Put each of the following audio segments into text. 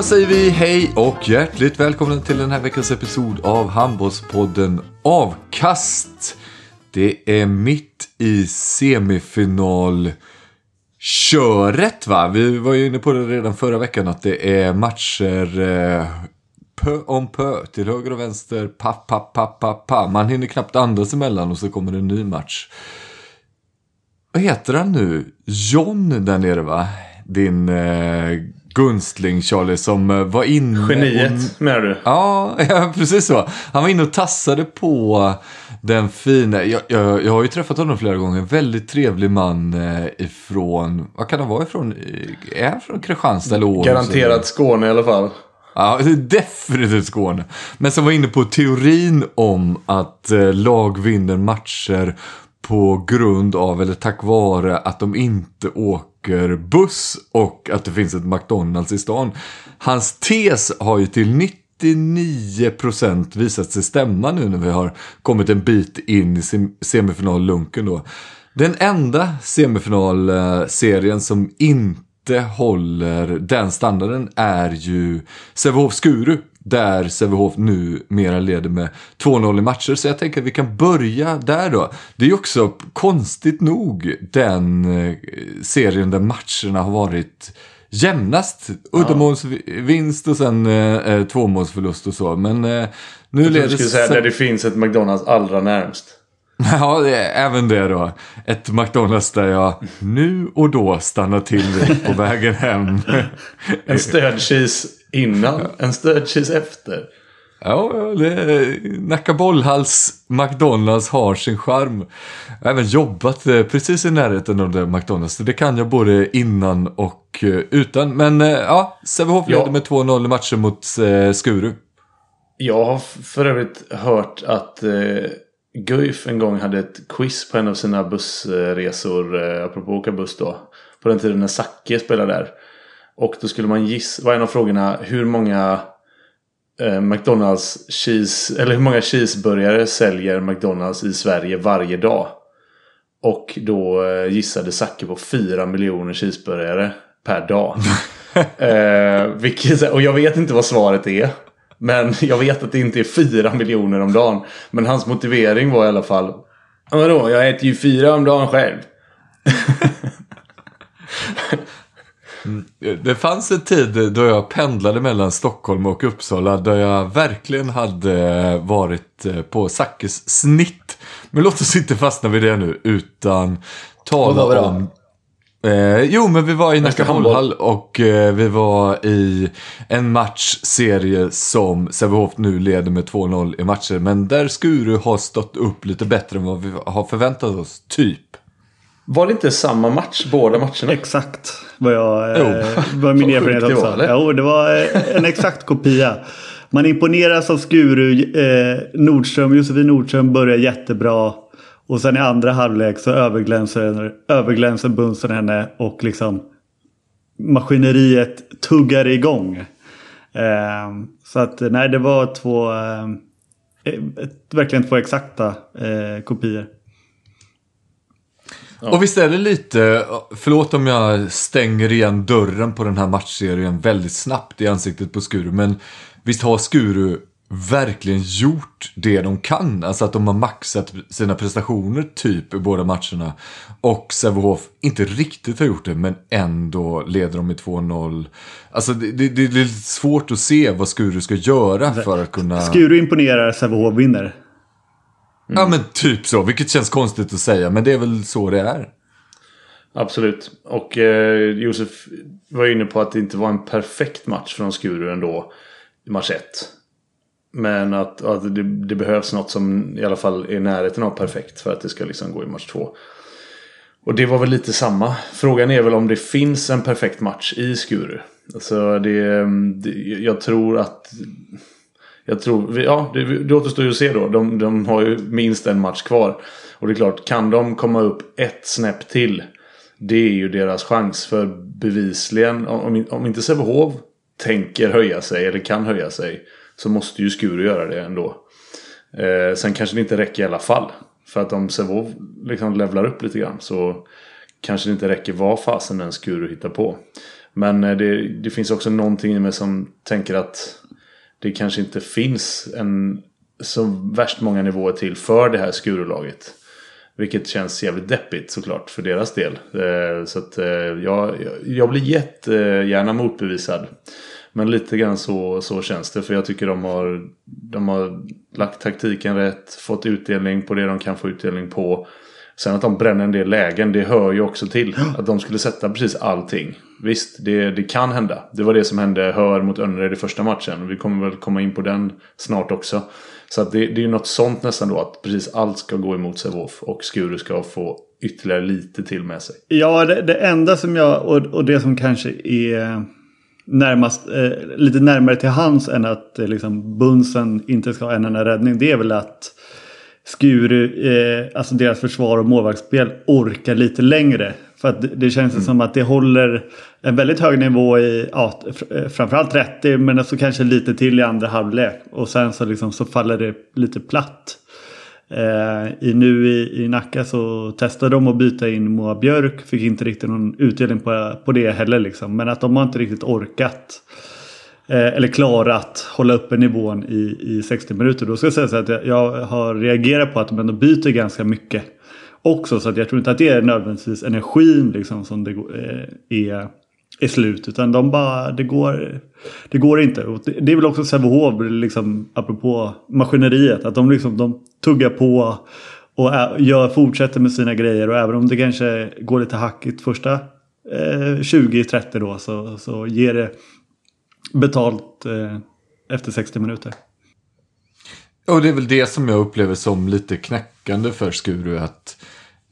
Då säger vi hej och hjärtligt välkomna till den här veckans episod av Handbollspodden Avkast. Det är mitt i semifinal köret va? Vi var ju inne på det redan förra veckan att det är matcher eh, pö om pö till höger och vänster. Pa, pa, pa, pa, pa. Man hinner knappt andas emellan och så kommer det en ny match. Vad heter han nu? John där nere va? Din eh, gunstling Charlie som eh, var inne Geniet menar du? Ja, ja, precis så. Han var inne och tassade på den fina, jag, jag, jag har ju träffat honom flera gånger, väldigt trevlig man eh, ifrån, vad kan han vara ifrån? Är han från Kristianstad eller Århus? Garanterat Skåne i alla fall. Ja, definitivt Skåne. Men som var inne på teorin om att eh, lag vinner matcher på grund av, eller tack vare, att de inte åker buss och att det finns ett McDonalds i stan. Hans tes har ju till 99% visat sig stämma nu när vi har kommit en bit in i semifinallunken då. Den enda semifinalserien som inte håller den standarden är ju Sävehof-Skuru. Där Sävehof nu mera leder med 2-0 i matcher. Så jag tänker att vi kan börja där då. Det är ju också konstigt nog den eh, serien där matcherna har varit jämnast. Uddamålsvinst och sen eh, eh, tvåmålsförlust och så. Men eh, nu Jag leder skulle säga Sä- där det finns ett McDonalds allra närmst. Ja, även det då. Ett McDonalds där jag nu och då stannar till vid på vägen hem. En stödkis innan, en stödkis efter. Ja, Nacka Bollhals McDonalds har sin charm. Jag har även jobbat eh, precis i närheten av det McDonalds. Det kan jag både innan och eh, utan. Men eh, ja, Sävehof Ja. leder med 2-0 i matchen mot Skuru. Jag har för övrigt hört att Guif en gång hade ett quiz på en av sina bussresor. Eh, apropå åka buss då. På den tiden när Zacke spelade där. Och då skulle man gissa, var en av frågorna hur många eh, McDonalds cheese, eller hur många cheeseburgare säljer McDonalds i Sverige varje dag? Och då eh, gissade Zacke på 4 miljoner cheeseburgare per dag. eh, vilket, och jag vet inte vad svaret är. Men jag vet att det inte är 4 miljoner om dagen. Men hans motivering var i alla fall. "Ja, Vadå, jag äter ju fyra om dagen själv. Det fanns en tid då jag pendlade mellan Stockholm och Uppsala där jag verkligen hade varit eh, på Sackes snitt. Men låt oss inte fastna vid det nu utan tala då? om Eh, jo, men vi var i Nacka handboll. och eh, vi var i en matchserie som Sävehof nu leder med 2-0 i matcher. Men där Skuru har stått upp lite bättre än vad vi har förväntat oss, typ. Var det inte samma match båda matcherna? Exakt vad jag Jo. eh, var min erfarenhet sjukt det också. var, jo, det var eh, en exakt kopia. Man imponeras av Skuru. Eh, Nordström, Josefin Nordström börjar jättebra. Och sen i andra halvlek så överglänser, överglänser Bunsen henne och liksom maskineriet tuggar igång. Eh, så att nej, det var två, eh, verkligen två exakta eh, kopior. Och visst är det lite, förlåt om jag stänger igen dörren på den här matchserien väldigt snabbt i ansiktet på Skuru, men visst har Skuru verkligen gjort det de kan. Alltså att de har maxat sina prestationer typ i båda matcherna. Och Sävehof inte riktigt har gjort det men ändå leder de med 2-0. Alltså det, det, det är lite svårt att se vad Skuru ska göra för att kunna... Skuru imponerar, Sävehof vinner. Ja men typ så, vilket känns konstigt att säga men det är väl så det är. Absolut. Och eh, Josef var inne på att det inte var en perfekt match från Skuru ändå. I match 1. Men att, att det, det, behövs något som i alla fall är i närheten av perfekt för att det ska liksom gå i match två. Och det var väl lite samma. Frågan är väl om det finns en perfekt match i Skuru. Alltså det, det jag tror att... Jag tror, ja, det, det återstår ju att se då. De, de har ju minst en match kvar. Och det är klart, kan de komma upp ett snäpp till. Det är ju deras chans. För bevisligen, om, om inte Sävehof tänker höja sig eller kan höja sig. Så måste ju Skuru göra det ändå. Eh, sen kanske det inte räcker i alla fall. För att om Sävehof liksom levlar upp lite grann så kanske det inte räcker vad fasen än Skuru hittar på. Men eh, det, det, finns också någonting i mig som tänker att det kanske inte finns en så värst många nivåer till för det här Skurulaget. Vilket känns jävligt deppigt såklart för deras del. Eh, så att jag, jag blir jättegärna motbevisad. Men lite grann så, så känns det. För jag tycker de har, de har lagt taktiken rätt. Fått utdelning på det de kan få utdelning på. Sen att de bränner en del lägen, det hör ju också till. Att de skulle sätta precis allting. Visst, det, det kan hända. Det var det som hände Hör mot Önnered i första matchen. Vi kommer väl komma in på den snart också. Så att det, det är ju något sånt nästan då. Att precis allt ska gå emot Sävehof. Och Skuru ska få ytterligare lite till med sig. Ja, det, det enda som jag... Och, och det som kanske är närmast, eh, lite närmare till hands än att eh, liksom, Bunsen inte ska ha en enda räddning. Det är väl att Skuru, eh, alltså deras försvar och målvaktsspel orkar lite längre. För att det, känns mm. som att det håller en väldigt hög nivå i ja, eh, framförallt 30 men så alltså kanske lite till i andra halvlek. Och sen så, liksom, så faller det lite platt. Eh, i, nu i, i Nacka så testade de att byta in Moa Björk. Fick inte riktigt någon utdelning på, på det heller. Liksom. Men att de har inte riktigt orkat. Eh, eller klarat hålla uppe nivån i, i 60 minuter. Då ska jag säga så att jag, jag har reagerat på att de ändå byter ganska mycket. Också så att jag tror inte att det är nödvändigtvis energin liksom, som det eh, är är slut. Utan de bara, det går, det går inte. Och det är väl också Sävehof, liksom, apropå maskineriet. Att de, liksom, de tuggar på och gör, fortsätter med sina grejer. Och även om det kanske går lite hackigt första eh, 20-30 då så, så ger det betalt eh, efter 60 minuter. Och det är väl det som jag upplever som lite knäck knäckande för Skuru. Att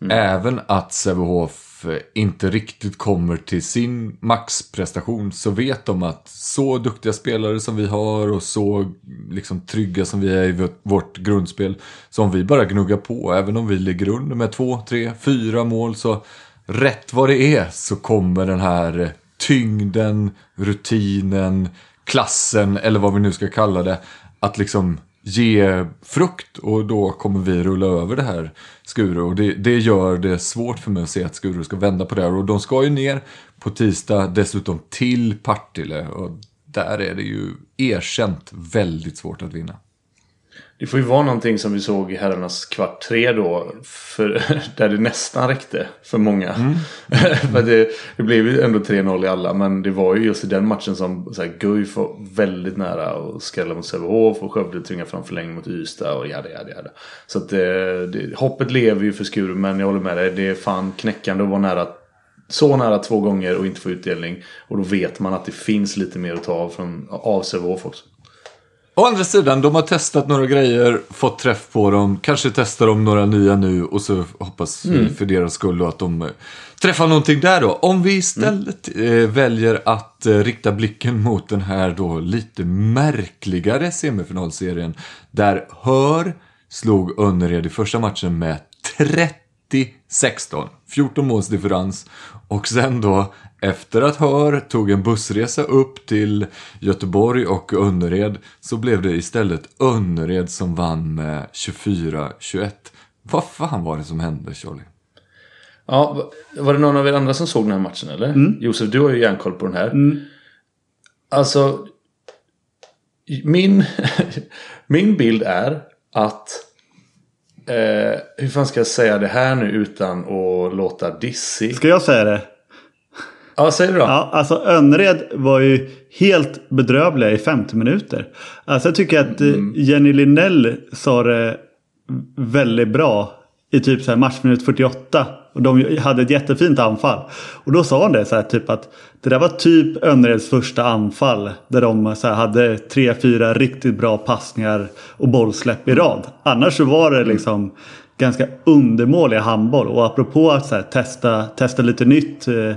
mm. även att Sävehof inte riktigt kommer till sin maxprestation så vet de att så duktiga spelare som vi har och så liksom trygga som vi är i vårt grundspel. Så om vi bara gnuggar på, även om vi ligger under med två, tre, fyra mål så rätt vad det är så kommer den här tyngden, rutinen, klassen eller vad vi nu ska kalla det att liksom ge frukt och då kommer vi rulla över det här Skuru. Och det, det gör det svårt för mig att se att Skuru ska vända på det här. Och de ska ju ner på tisdag dessutom till Partille. Och där är det ju erkänt väldigt svårt att vinna. Det får ju vara någonting som vi såg i herrarnas kvart tre då. För, där det nästan räckte för många. Mm. för det, det, blev ju ändå 3-0 i alla. Men det var ju just i den matchen som så här, Guif var väldigt nära att skrälla mot Sävehof. Och Skövde tvingade fram förlängning mot Ystad och jada jada jada. Så att det, det, hoppet lever ju för Skuru. Men jag håller med dig. Det är fan knäckande att vara nära så nära två gånger och inte få utdelning. Och då vet man att det finns lite mer att ta av, från, av Sävehof också. Å andra sidan, de har testat några grejer, fått träff på dem, kanske testar de några nya nu och så hoppas mm. vi för deras skull att de eh, träffar någonting där då. Om vi istället mm. väljer att eh, rikta blicken mot den här då lite märkligare semifinalserien där Hör slog Önnered i första matchen med 30-16. 14 måls differens. Och sen då efter att Hör tog en bussresa upp till Göteborg och Önnered så blev det istället Önnered som vann med 24-21. Vad fan var det som hände Charlie? Ja, var det någon av er andra som såg den här matchen eller? Josef, du har ju järnkoll på den här. Alltså, min, min bild är att eh, hur fan ska jag säga det här nu utan att låta dissig? Ska jag säga det? Ja, säg det då. Ja, alltså Önnered var ju helt bedrövliga i 50 minuter. Alltså jag tycker att eh, Jenny Linnell sa det väldigt bra i typ så här matchminut 48. Och de hade ett jättefint anfall. Och då sa han det så här typ att det där var typ Önnereds första anfall. Där de så här hade tre, fyra riktigt bra passningar och bollsläpp i rad. Annars så var det liksom ganska undermåliga handboll. Och apropå att så här, testa, testa lite nytt. Eh,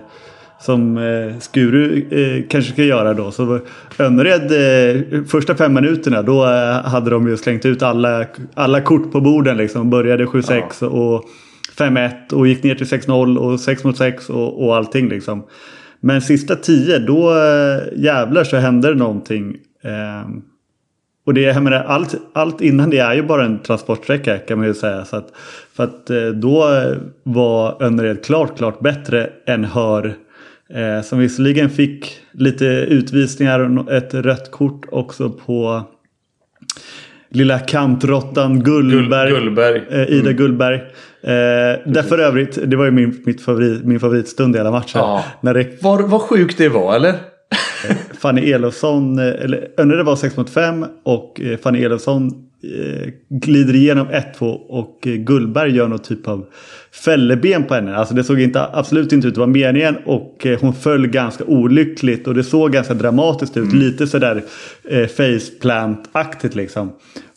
som eh, Skuru eh, kanske ska göra då. Så Önnered eh, första fem minuterna då eh, hade de ju slängt ut alla, alla kort på borden liksom. Började 7-6 och 5-1 och gick ner till 6-0 och 6 mot 6 och, och allting liksom. Men sista 10 då eh, jävlar så hände det någonting. Eh, och det, jag menar, allt, allt innan det är ju bara en transportsträcka kan man ju säga. Så att, för att då var Önnered klart, klart bättre än Hör. Eh, som visserligen fick lite utvisningar och ett rött kort också på lilla kantrottan Gullberg. Gull- Gullberg. Eh, Ida Gullberg. Eh, där för övrigt, det var ju min, mitt favorit, min favoritstund i hela matchen. Ja. När det Vad, vad sjukt det var, eller? Fanny Elofsson, eh, eller Önnered var 6 mot 5 och eh, Fanny Elofsson eh, glider igenom 1-2 och eh, Gullberg gör någon typ av fälleben på henne. Alltså det såg inte, absolut inte ut att vara meningen och eh, hon föll ganska olyckligt och det såg ganska dramatiskt ut. Lite sådär eh, faceplant-aktigt liksom.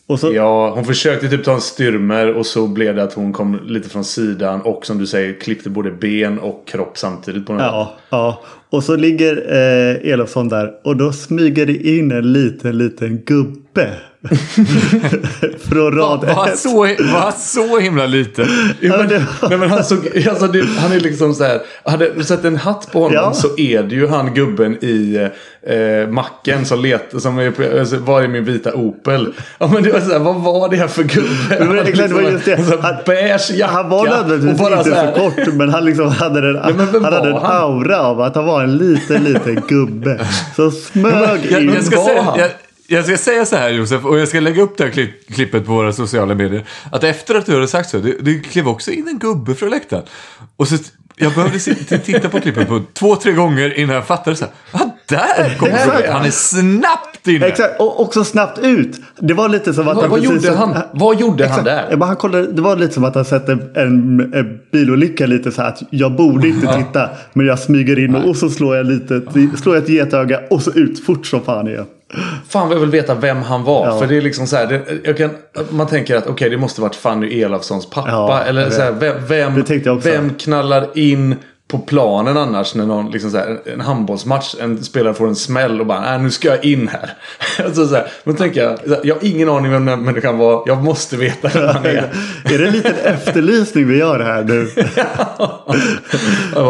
Och så, Ja, hon försökte typ ta en styrmer och så blev det att hon kom lite från sidan och som du säger klippte både ben och kropp samtidigt på den. Ja, ja. Och så ligger eh, Elofsson där och då smyger det in en liten, liten gubbe. Från rad Var ett. så, var så himla liten. Ja, men, Ja, nej, men han, såg, alltså, det, han är liksom så här. Hade du sett en hatt på honom Ja. så är det ju han gubben i eh, macken som letar. Som är på, alltså, var är min vita Opel? Ja men det var så här, vad var det här för gubbe? Men Han är klart, det var liksom just det. en här Han, beige jacka. han var nödvändigtvis bara inte så kort men han liksom hade en, men vem han hade en var han? aura av att han var en liten, liten gubbe. Som smög Jag, in. jag, ska var säga, han? jag, jag ska säga så här Josef, och jag ska lägga upp det här klipp, klippet på våra sociala medier. Att efter att du hade sagt så, det, det klev också in en gubbe från läktaren. Och så, jag behövde titta på klippet på två, tre gånger innan jag fattade så här. Ah, där kom Exakt. Han är snabbt inne. Exakt, och också snabbt ut. Det var lite som att Vad- han vad gjorde han? Vad gjorde han där? Men han kollade, det var lite som att han sett en, en, en bilolycka lite så här att jag borde inte titta. Men jag smyger in och, och så slår jag, lite, slår jag ett getöga och så ut fort som fan igen. Fan vad jag vill veta vem han var. Ja. För det är liksom så här, det, kan, man tänker att okej det måste varit Fanny Elofssons pappa. Ja, eller så här, vem, vem, vem knallar in på planen annars när någon, liksom så här, en handbollsmatch, en spelare får en smäll och bara nej nu ska jag in här. alltså så här, men tänker jag, jag har ingen aning vem den människan var, jag måste veta vem han är. Är det en liten efterlysning vi gör här nu?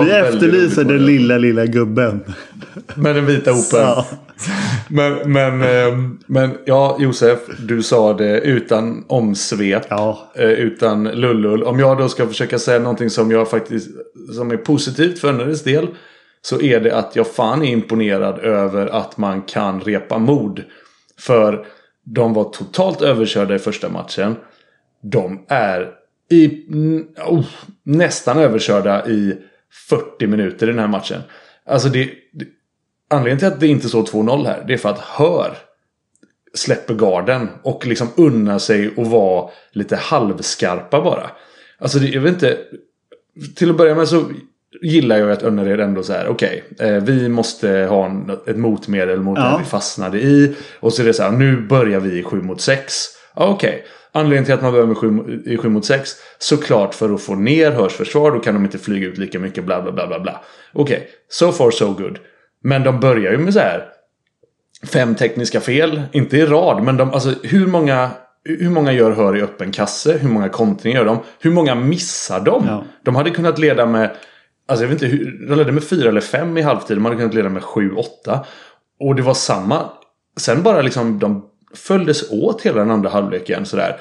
Vi efterlyser den lilla, lilla gubben. Med den vita Opeln. Ja. Men, men, ehm, men ja, Josef, du sa det utan omsvep. Ja. eh, Utan lullull. Om jag då ska försöka säga någonting som jag faktiskt som är positivt för Önnereds del. Så är det att jag fan är imponerad över att man kan repa mod. För de var totalt överkörda i första matchen. De är i, oh, nästan överkörda i 40 minuter i den här matchen. Alltså det, det Anledningen till att det inte står 2-0 här, det är för att Hör släpper garden och liksom unnar sig att vara lite halvskarpa bara. Alltså det, jag vet inte. Till att börja med så gillar jag att Önnered ändå så här, okej, eh, vi måste ha en, ett motmedel mot Ja. det vi fastnade i. Och så är det så här, nu börjar vi i 7 mot 6. Ja, okej. Anledningen till att man börjar med 7, i 7 mot 6, såklart för att få ner Hörs försvar, då kan de inte flyga ut lika mycket, bla bla bla bla bla. Okej, so far so good. Men de börjar ju med så här fem tekniska fel. Inte i rad, men de, alltså, hur, många, hur många gör Hör i öppen kasse? Hur många kontringar gör de? Hur många missar de? Ja. De hade kunnat leda med Alltså jag vet inte, de ledde med fyra eller fem i halvtid. De hade kunnat leda med sju, åtta. Och det var samma. Sen bara liksom de följdes åt hela den andra halvleken sådär.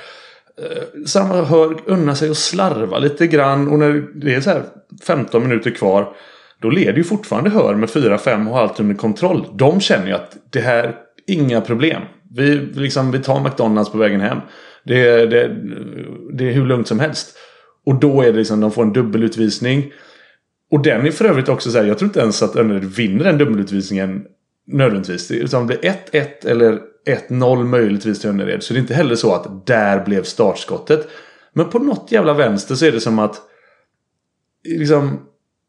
Eh, Samma hör unna sig att slarva lite grann. Och när det är så här 15 minuter kvar. Då leder ju fortfarande Hör med 4-5 och har allt under kontroll. De känner ju att det här, inga problem. Vi, liksom, vi tar McDonalds på vägen hem. Det, det, det är hur lugnt som helst. Och då är det liksom, de får en dubbelutvisning. Och den är för övrigt också så här, jag tror inte ens att Önnered vinner den dubbelutvisningen nödvändigtvis. Utan det blir 1-1 eller 1-0 möjligtvis till Önnered. Så det är inte heller så att där blev startskottet. Men på något jävla vänster så är det som att liksom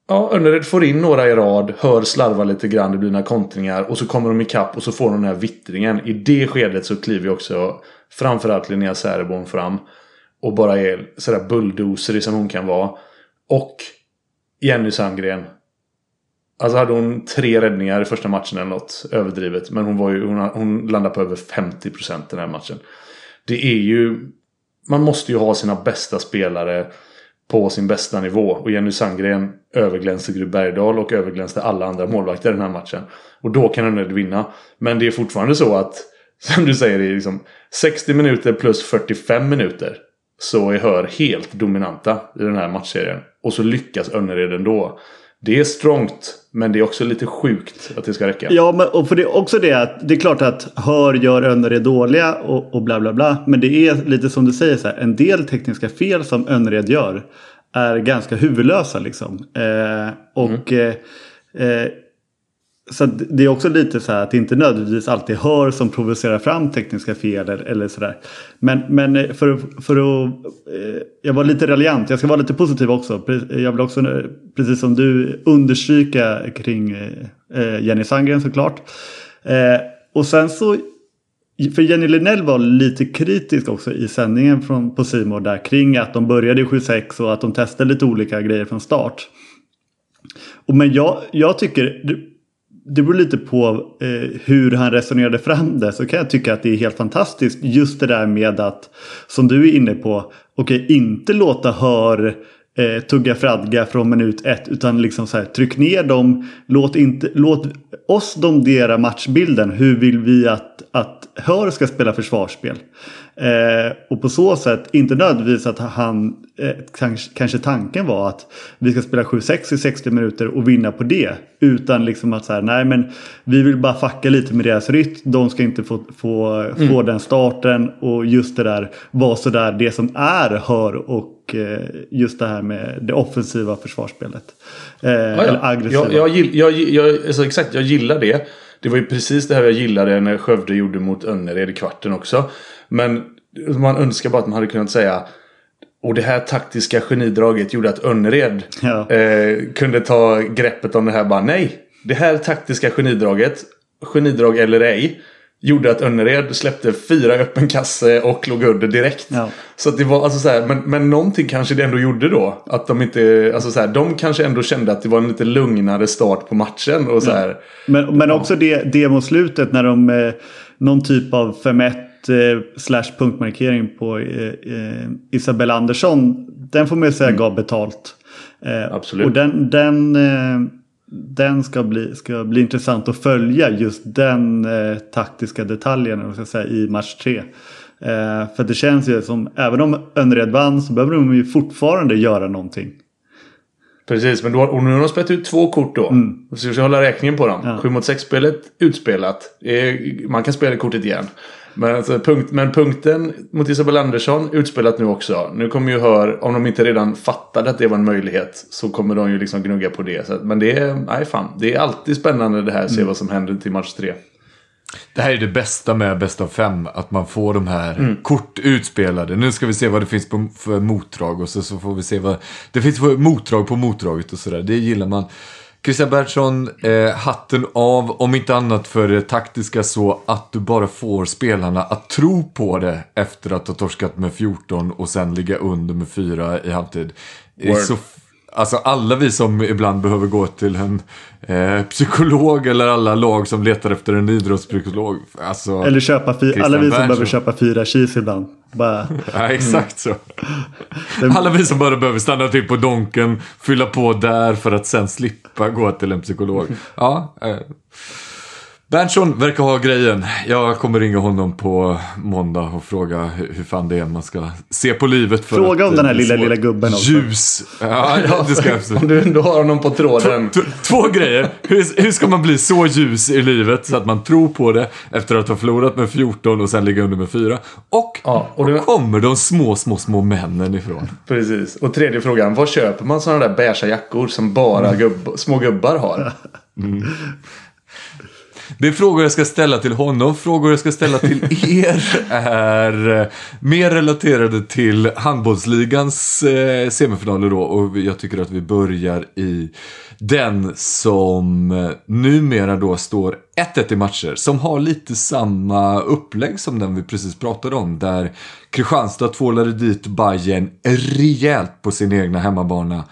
Ja, Önnered får in några i rad, hör slarva lite grann, det blir några kontringar och så kommer de ikapp och så får de den här vittringen. I det skedet så kliver också framförallt Linnea Säreborn fram och bara är sådär bulldozer som hon kan vara. Och Jenny Sandgren. Alltså hade hon tre räddningar i första matchen eller något överdrivet. Men hon, var ju, hon, hon landade på över 50% den här matchen. Det är ju... Man måste ju ha sina bästa spelare på sin bästa nivå. Och Jenny Sandgren överglänste Gry Bergdahl och överglänste alla andra målvakter i den här matchen. Och då kan Önnered vinna. Men det är fortfarande så att, som du säger, det är liksom 60 minuter plus 45 minuter. Så är Hör helt dominanta i den här matchserien. Och så lyckas Önnered ändå. Det är strongt, men det är också lite sjukt att det ska räcka. Ja, men, och för det är också det att det är klart att Hör gör Önnered dåliga och, och bla bla bla. Men det är lite som du säger så här, en del tekniska fel som Önnered gör är ganska huvudlösa liksom. Eh, och eh, eh, så att det är också lite så här att det inte nödvändigtvis alltid hör som provocerar fram tekniska fel eller, så sådär. Men, men för, för att... Eh, jag var lite raljant, jag ska vara lite positiv också. Jag vill också, eh, precis som du, understryka kring Jenny Sandgren såklart. Och sen så... För Jenny Linnell var lite kritisk också i sändningen från, på Simor där kring att de började i 7-6 och att de testade lite olika grejer från start. Och men jag, jag tycker, det, beror lite på eh, hur han resonerade fram det. Så kan jag tycka att det är helt fantastiskt just det där med att, som du är inne på, okej, inte låta hör eh, tugga fradga från minut ett. Utan liksom så här, tryck ner dem, låt, inte, låt oss domdera matchbilden. Hur vill vi att, att Hör ska spela försvarsspel? Eh, och på så sätt, inte nödvändigtvis att han, eh, kanske, kanske tanken var att vi ska spela 7-6 i 60 minuter och vinna på det. Utan liksom att så här, nej men vi vill bara fucka lite med deras rytm. De ska inte få, få, få den starten och just det där var sådär det som är hör och eh, just det här med det offensiva försvarsspelet. Eh, Ja, Eller ja. aggressiva. Jag, jag, jag, jag, alltså exakt, jag gillar det. Det var ju precis det här jag gillade när Skövde gjorde mot Önnered i kvarten också. Men man önskar bara att man hade kunnat säga och det här taktiska genidraget gjorde att Önnered Ja. eh, kunde ta greppet om det här. Bara nej, det här taktiska genidraget, genidrag eller ej, gjorde att Önnered släppte fyra öppen kasse och låg under direkt. Ja. Så att det var alltså så här, men, men någonting kanske det ändå gjorde då. Att de inte, alltså så här, de kanske ändå kände att det var en lite lugnare start på matchen. Och så här, Men, men också det, det mot slutet när de eh, någon typ av 5-1 eh, slash punktmarkering på eh, eh, Isabella Andersson. Den får man ju säga gav betalt. Eh, Absolut. Och den, den, eh, den ska, bli, ska bli intressant att följa just den eh, taktiska detaljen ska jag säga, i match 3. Eh, för det känns ju som, även om Önnered vann så behöver de ju fortfarande göra någonting. Precis, men då, och nu har de spelat ut två kort då. Så vi ska hålla räkningen på dem. Ja. 7 mot 6 spelet utspelat. Det är- Man kan spela kortet igen. Men, alltså, punkt, men punkten mot Isabel Andersson utspelat nu också. Nu kommer ju Hör, om de inte redan fattade att det var en möjlighet. Så kommer de ju liksom gnugga på det. Så, att- men det är, nej fan. Det är alltid spännande det här. Se vad som händer till match tre. Det här är det bästa med bäst av fem. Att man får de här kort utspelade. Nu ska vi se vad det finns på, för motdrag. Och så, så får vi se vad det finns för motdrag på motdraget och sådär. Det gillar man. Christian Bertsson, eh, hatten av. Om inte annat för det taktiska så att du bara får spelarna att tro på det. Efter att ha torskat med 14 och sen ligga under med 4 i halvtid. Det är så Alltså alla vi som ibland behöver gå till en eh, psykolog eller alla lag som letar efter en idrottspsykolog. Alltså, Eller köpa fi- alla vi som Bernsson. behöver köpa fyra cheese ibland. Bara, Ja, exakt så. Alla vi som bara behöver stanna till på Donken, fylla på där för att sen slippa gå till en psykolog. Ja, eh, Berntsson verkar ha grejen. Jag kommer ringa honom på måndag och fråga hur fan det är man ska se på livet. För Fråga att, om den här lilla, lilla gubben också. Ljus. Ja, det ska jag absolut. Om du ändå har honom på tråden. T- Två grejer. Hur, hur ska man bli så ljus i livet så att man tror på det efter att ha förlorat med 14 och sen ligga under med 4? Och Ja, och var det- kommer de små, små, små männen ifrån? Precis. Och tredje frågan. Var köper man sådana där beiga jackor som bara Mm. gubb, små gubbar har? Det är frågor jag ska ställa till honom. Frågor jag ska ställa till er är eh, mer relaterade till handbollsligans eh, semifinaler då. Och jag tycker att vi börjar i den som eh, numera då står 1-1 i matcher. Som har lite samma upplägg som den vi precis pratade om. Där Kristianstad tvålade dit Bayern rejält på sin egna hemmabana.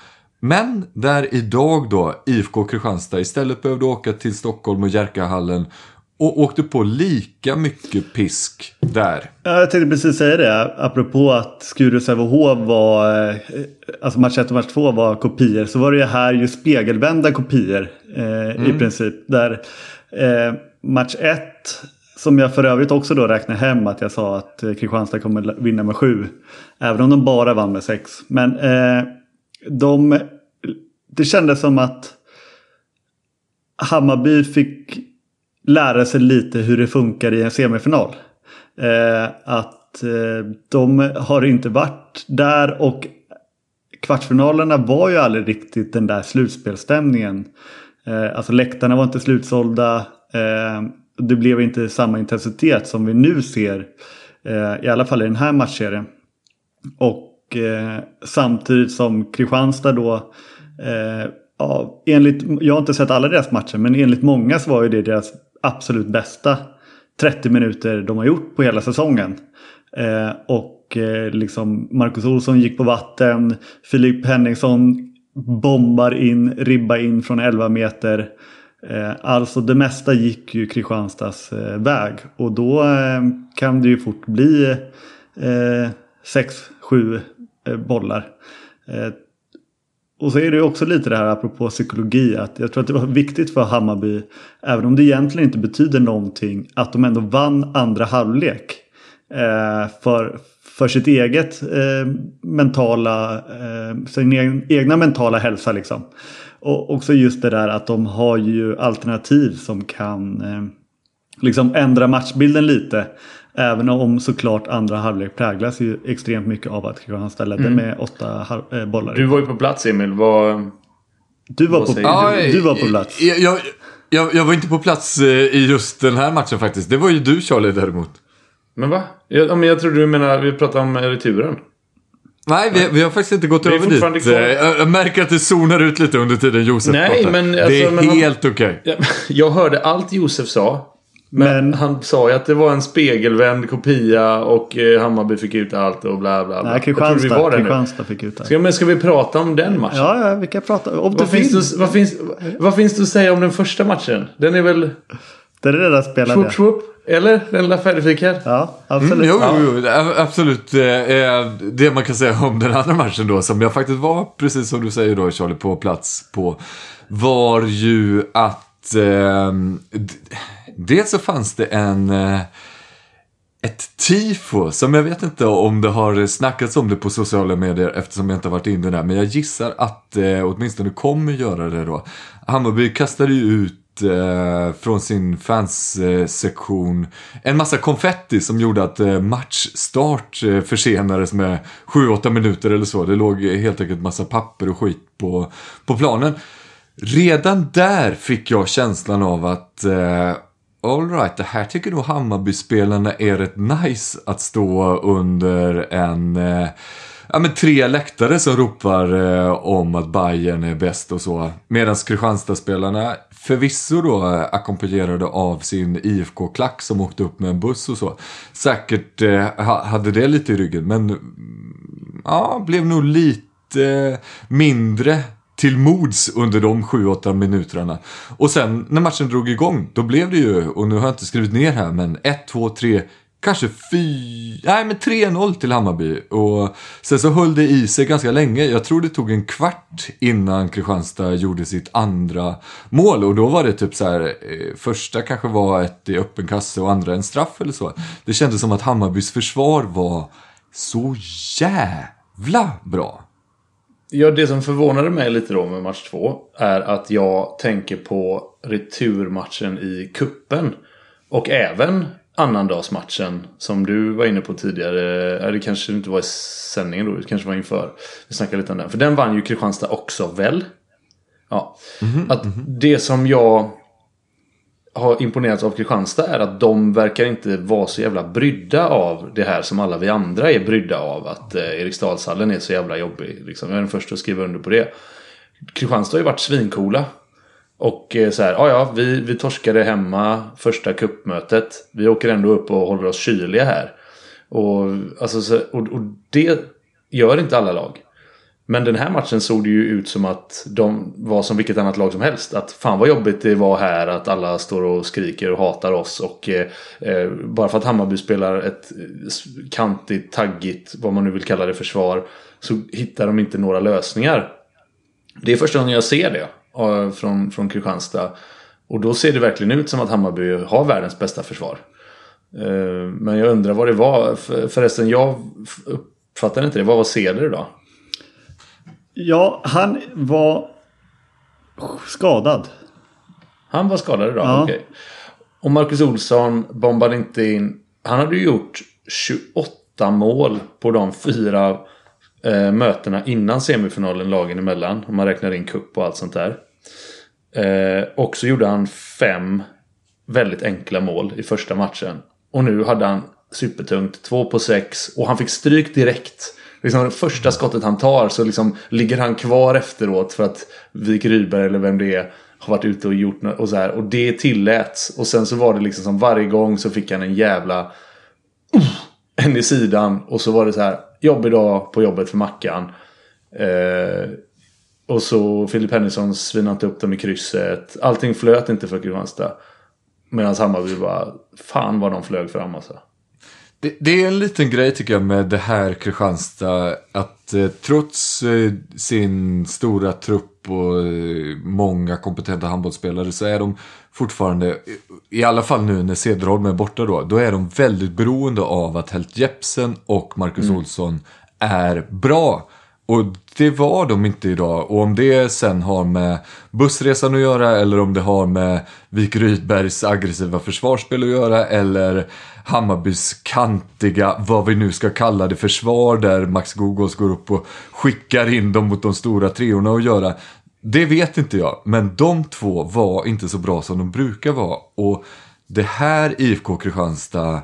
Men där idag då IFK Kristianstad istället behövde åka till Stockholm och Jerkahallen och åkte på lika mycket pisk där. Ja, jag tänkte precis säga det. Apropå att Skuru-Sävehof var... eh, Alltså match 1 och match 2 var kopior. Så var det ju här ju spegelvända kopior. Eh, I princip. Där eh, match 1. Som jag för övrigt också då räknar hem att jag sa att eh, Kristianstad kommer vinna med 7. Även om de bara vann med 6. Men eh, de... Det kändes som att Hammarby fick lära sig lite hur det funkar i en semifinal. Eh, att eh, de har inte varit där och kvartsfinalerna var ju aldrig riktigt den där slutspelstämningen. Eh, alltså läktarna var inte slutsålda. Eh, det blev inte samma intensitet som vi nu ser. Eh, I alla fall i den här matchserien. Och eh, samtidigt som Kristianstad då eh, ja, enligt, jag har inte sett alla deras matcher men enligt många så var ju det deras absolut bästa 30 minuter de har gjort på hela säsongen. Eh, och eh, liksom Marcus Olsson gick på vatten. Filip Henningsson bombar in, ribba in från 11 meter. Eh, alltså det mesta gick ju Kristianstads eh, väg. Och då eh, kan det ju fort bli eh, 6-7 eh, bollar. Eh, och så är det ju också lite det här apropå psykologi att jag tror att det var viktigt för Hammarby även om det egentligen inte betyder någonting att de ändå vann andra halvlek. Eh, för, för sitt eget eh, mentala, eh, sin egen, egna mentala hälsa liksom. Och också just det där att de har ju alternativ som kan eh, liksom ändra matchbilden lite. Även om såklart andra halvlek präglas ju extremt mycket av att Kristianstad ledde med åtta eh, bollar. Du var ju på plats Emil. Vad... Du var, på, du, du var på plats. Jag, jag, jag, jag var inte på plats eh, i just den här matchen faktiskt. Det var ju du Charlie däremot. Men va? Jag, ja, men jag trodde du menar vi pratade om eh, returen. Nej, vi, vi har faktiskt inte gått är över dit. kvar. Jag, jag märker att det zonar ut lite under tiden Josef Nej, pratar. men Det alltså, är men han- helt okej. Ja, jag hörde allt Josef sa. Men, Men- han sa ju att det var en spegelvänd kopia och eh, Hammarby fick ut allt och bla bla bla. Nej, Jag trodde vi var Kristianstad, där. Kristianstad fick ut det. Ska, men ska vi prata om den matchen? Ja, ja, vi kan prata. Om du Vad, finns det, vad, finns, vad finns det att säga om den första matchen? Den är väl Det är redan spelade. swoop swoop? Eller? Den lilla färdigfikad? Ja, absolut. Mm, jo, jo, absolut. Eh, eh, Det man kan säga om den andra matchen då, som jag faktiskt var, precis som du säger då Charlie, på plats på, var ju att eh, dels så fanns det en eh, ett tifo som jag vet inte om det har snackats om det på sociala medier eftersom jag inte har varit inne där. Men jag gissar att eh, åtminstone kommer göra det då. Hammarby kastade ju ut eh, från sin fanssektion en massa konfetti som gjorde att eh, matchstart eh, försenades med 7-8 minuter eller så. Det låg helt enkelt massa papper och skit på, på planen. Redan där fick jag känslan av att eh, alright, det här tycker nog Hammarbyspelarna är rätt nice att stå under en eh, ja, men tre läktare som ropar eh, om att Bayern är bäst och så. Medan Kristianstadspelarna förvisso då ackompanjerade av sin IFK-klack som åkte upp med en buss och så. Säkert eh, hade det lite i ryggen men mm, ja, blev nog lite mindre till mods under de 7-8 minuterna. Och sen när matchen drog igång, då blev det ju, och nu har jag inte skrivit ner här, men 1, 2, 3, kanske 4... Nej, men 3-0 till Hammarby. Och sen så höll det i sig ganska länge. Jag tror det tog en kvart innan Kristianstad gjorde sitt andra mål. Och då var det typ så här, eh, första kanske var ett i öppen kasse och andra en straff eller så. Det kändes som att Hammarbys försvar var så jävla bra. Ja, det som förvånade mig lite då med match två är att jag tänker på returmatchen i kuppen Och även annandagsmatchen som du var inne på tidigare. Det kanske inte var i sändningen då, det kanske var inför. Vi snackade lite om den. För den vann ju Kristianstad också väl? Ja. Mm -hmm. Att det som jag har imponerats av Kristianstad är att de verkar inte vara så jävla brydda av det här som alla vi andra är brydda av. Att eh, Eriksdalshallen är så jävla jobbig. Liksom. Jag är den första att skriva under på det. Kristianstad har ju varit svinkola. Och eh, så här, ja ja, vi, vi torskade hemma första kuppmötet. Vi åker ändå upp och håller oss kyliga här. Och, alltså, så, och, och det gör inte alla lag. Men den här matchen såg det ju ut som att de var som vilket annat lag som helst. Att fan vad jobbigt det var här att alla står och skriker och hatar oss. Och eh, eh bara för att Hammarby spelar ett eh, kantigt, taggigt, vad man nu vill kalla det, försvar. Så hittar de inte några lösningar. Det är första gången jag ser det eh, från, från Kristianstad. Och då ser det verkligen ut som att Hammarby har världens bästa försvar. Eh, men jag undrar vad det var. Förresten, jag uppfattar inte det. Vad var Ceder då? Ja, han var skadad. Han var skadad idag? Ja. Okej. Och Marcus Olsson bombade inte in. Han hade ju gjort 28 mål på de fyra eh, mötena innan semifinalen lagen emellan. Om man räknar in kupp och allt sånt där. Eh, och så gjorde han fem väldigt enkla mål i första matchen. Och nu hade han supertungt, två på sex och han fick stryk direkt liksom, första skottet han tar så liksom ligger han kvar efteråt för att Vik Rydberg eller vem det är har varit ute och gjort något och så här. Och det tilläts. Och sen så var det liksom som varje gång så fick han en jävla uh, en i sidan. Och så var det så här jobbig dag på jobbet för Mackan. Eh, och så Filip Henningsson svinade inte upp dem i krysset. Allting flöt inte för Kristianstad. Medan Hammarby bara, fan vad de flög fram alltså. Det, det, är en liten grej tycker jag med det här Kristianstad. Att eh, trots eh, sin stora trupp och eh, många kompetenta handbollsspelare så är de fortfarande, i alla fall nu när Cederholm är borta då, då är de väldigt beroende av att Helt Jepsen och Marcus mm. Olsson är bra. Och det var de inte idag. Och om det sen har med bussresan att göra eller om det har med Vik Rydbergs aggressiva försvarsspel att göra eller Hammarbys kantiga, vad vi nu ska kalla det, försvar där Max Gogos går upp och skickar in dem mot de stora treorna och göra. Det vet inte jag, men de två var inte så bra som de brukar vara. Och det här IFK Kristianstad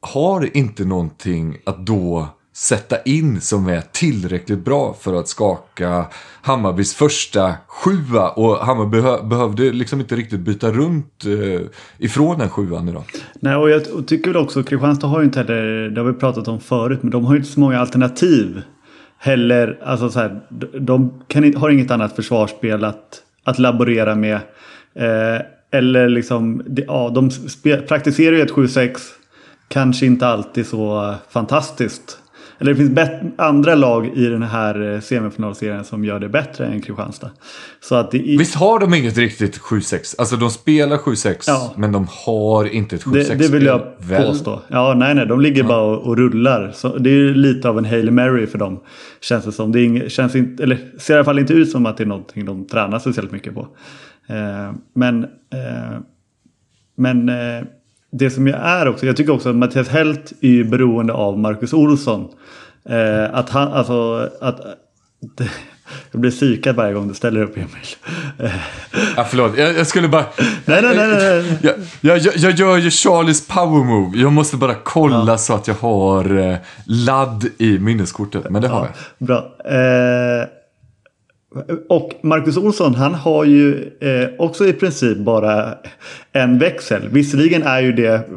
har inte någonting att då sätta in som är tillräckligt bra för att skaka Hammarbys första sjua. Och Hammarby behövde liksom inte riktigt byta runt eh, ifrån den sjuan idag. Nej, och jag tycker väl också Kristianstad har ju inte heller, det har vi pratat om förut, men de har ju inte så många alternativ heller. Alltså så här, de kan, har inget annat försvarsspel att, att laborera med. Eh, eller liksom, ja, de praktiserar ju ett 7-6. Kanske inte alltid så fantastiskt eller det finns andra lag i den här eh, semifinalserien som gör det bättre än Kristianstad. Så att det Visst har de inget riktigt 7-6? Alltså de spelar 7-6 ja. men de har inte ett 7-6 det, det vill jag väl? påstå. Ja, nej, nej, de ligger ja. bara och, och, rullar. Så det är lite av en Hail Mary för dem. Känns det som. Det ing, känns inte, eller ser i alla fall inte ut som att det är någonting de tränar speciellt mycket på. Eh, men eh, men eh, det som jag är också, jag tycker också att Mattias Helt är beroende av Marcus Olsson. Eh, att han, alltså, att... Det, jag blir psykad varje gång du ställer upp Emil. ja, förlåt, jag, jag skulle bara... Nej, nej, nej. nej. Jag, jag, jag, gör ju Charlies power move. Jag måste bara kolla ja. så att jag har eh, ladd i minneskortet. Men det har jag. Bra. Eh, och Marcus Olsson han har ju eh, också i princip bara en växel. Visserligen är ju det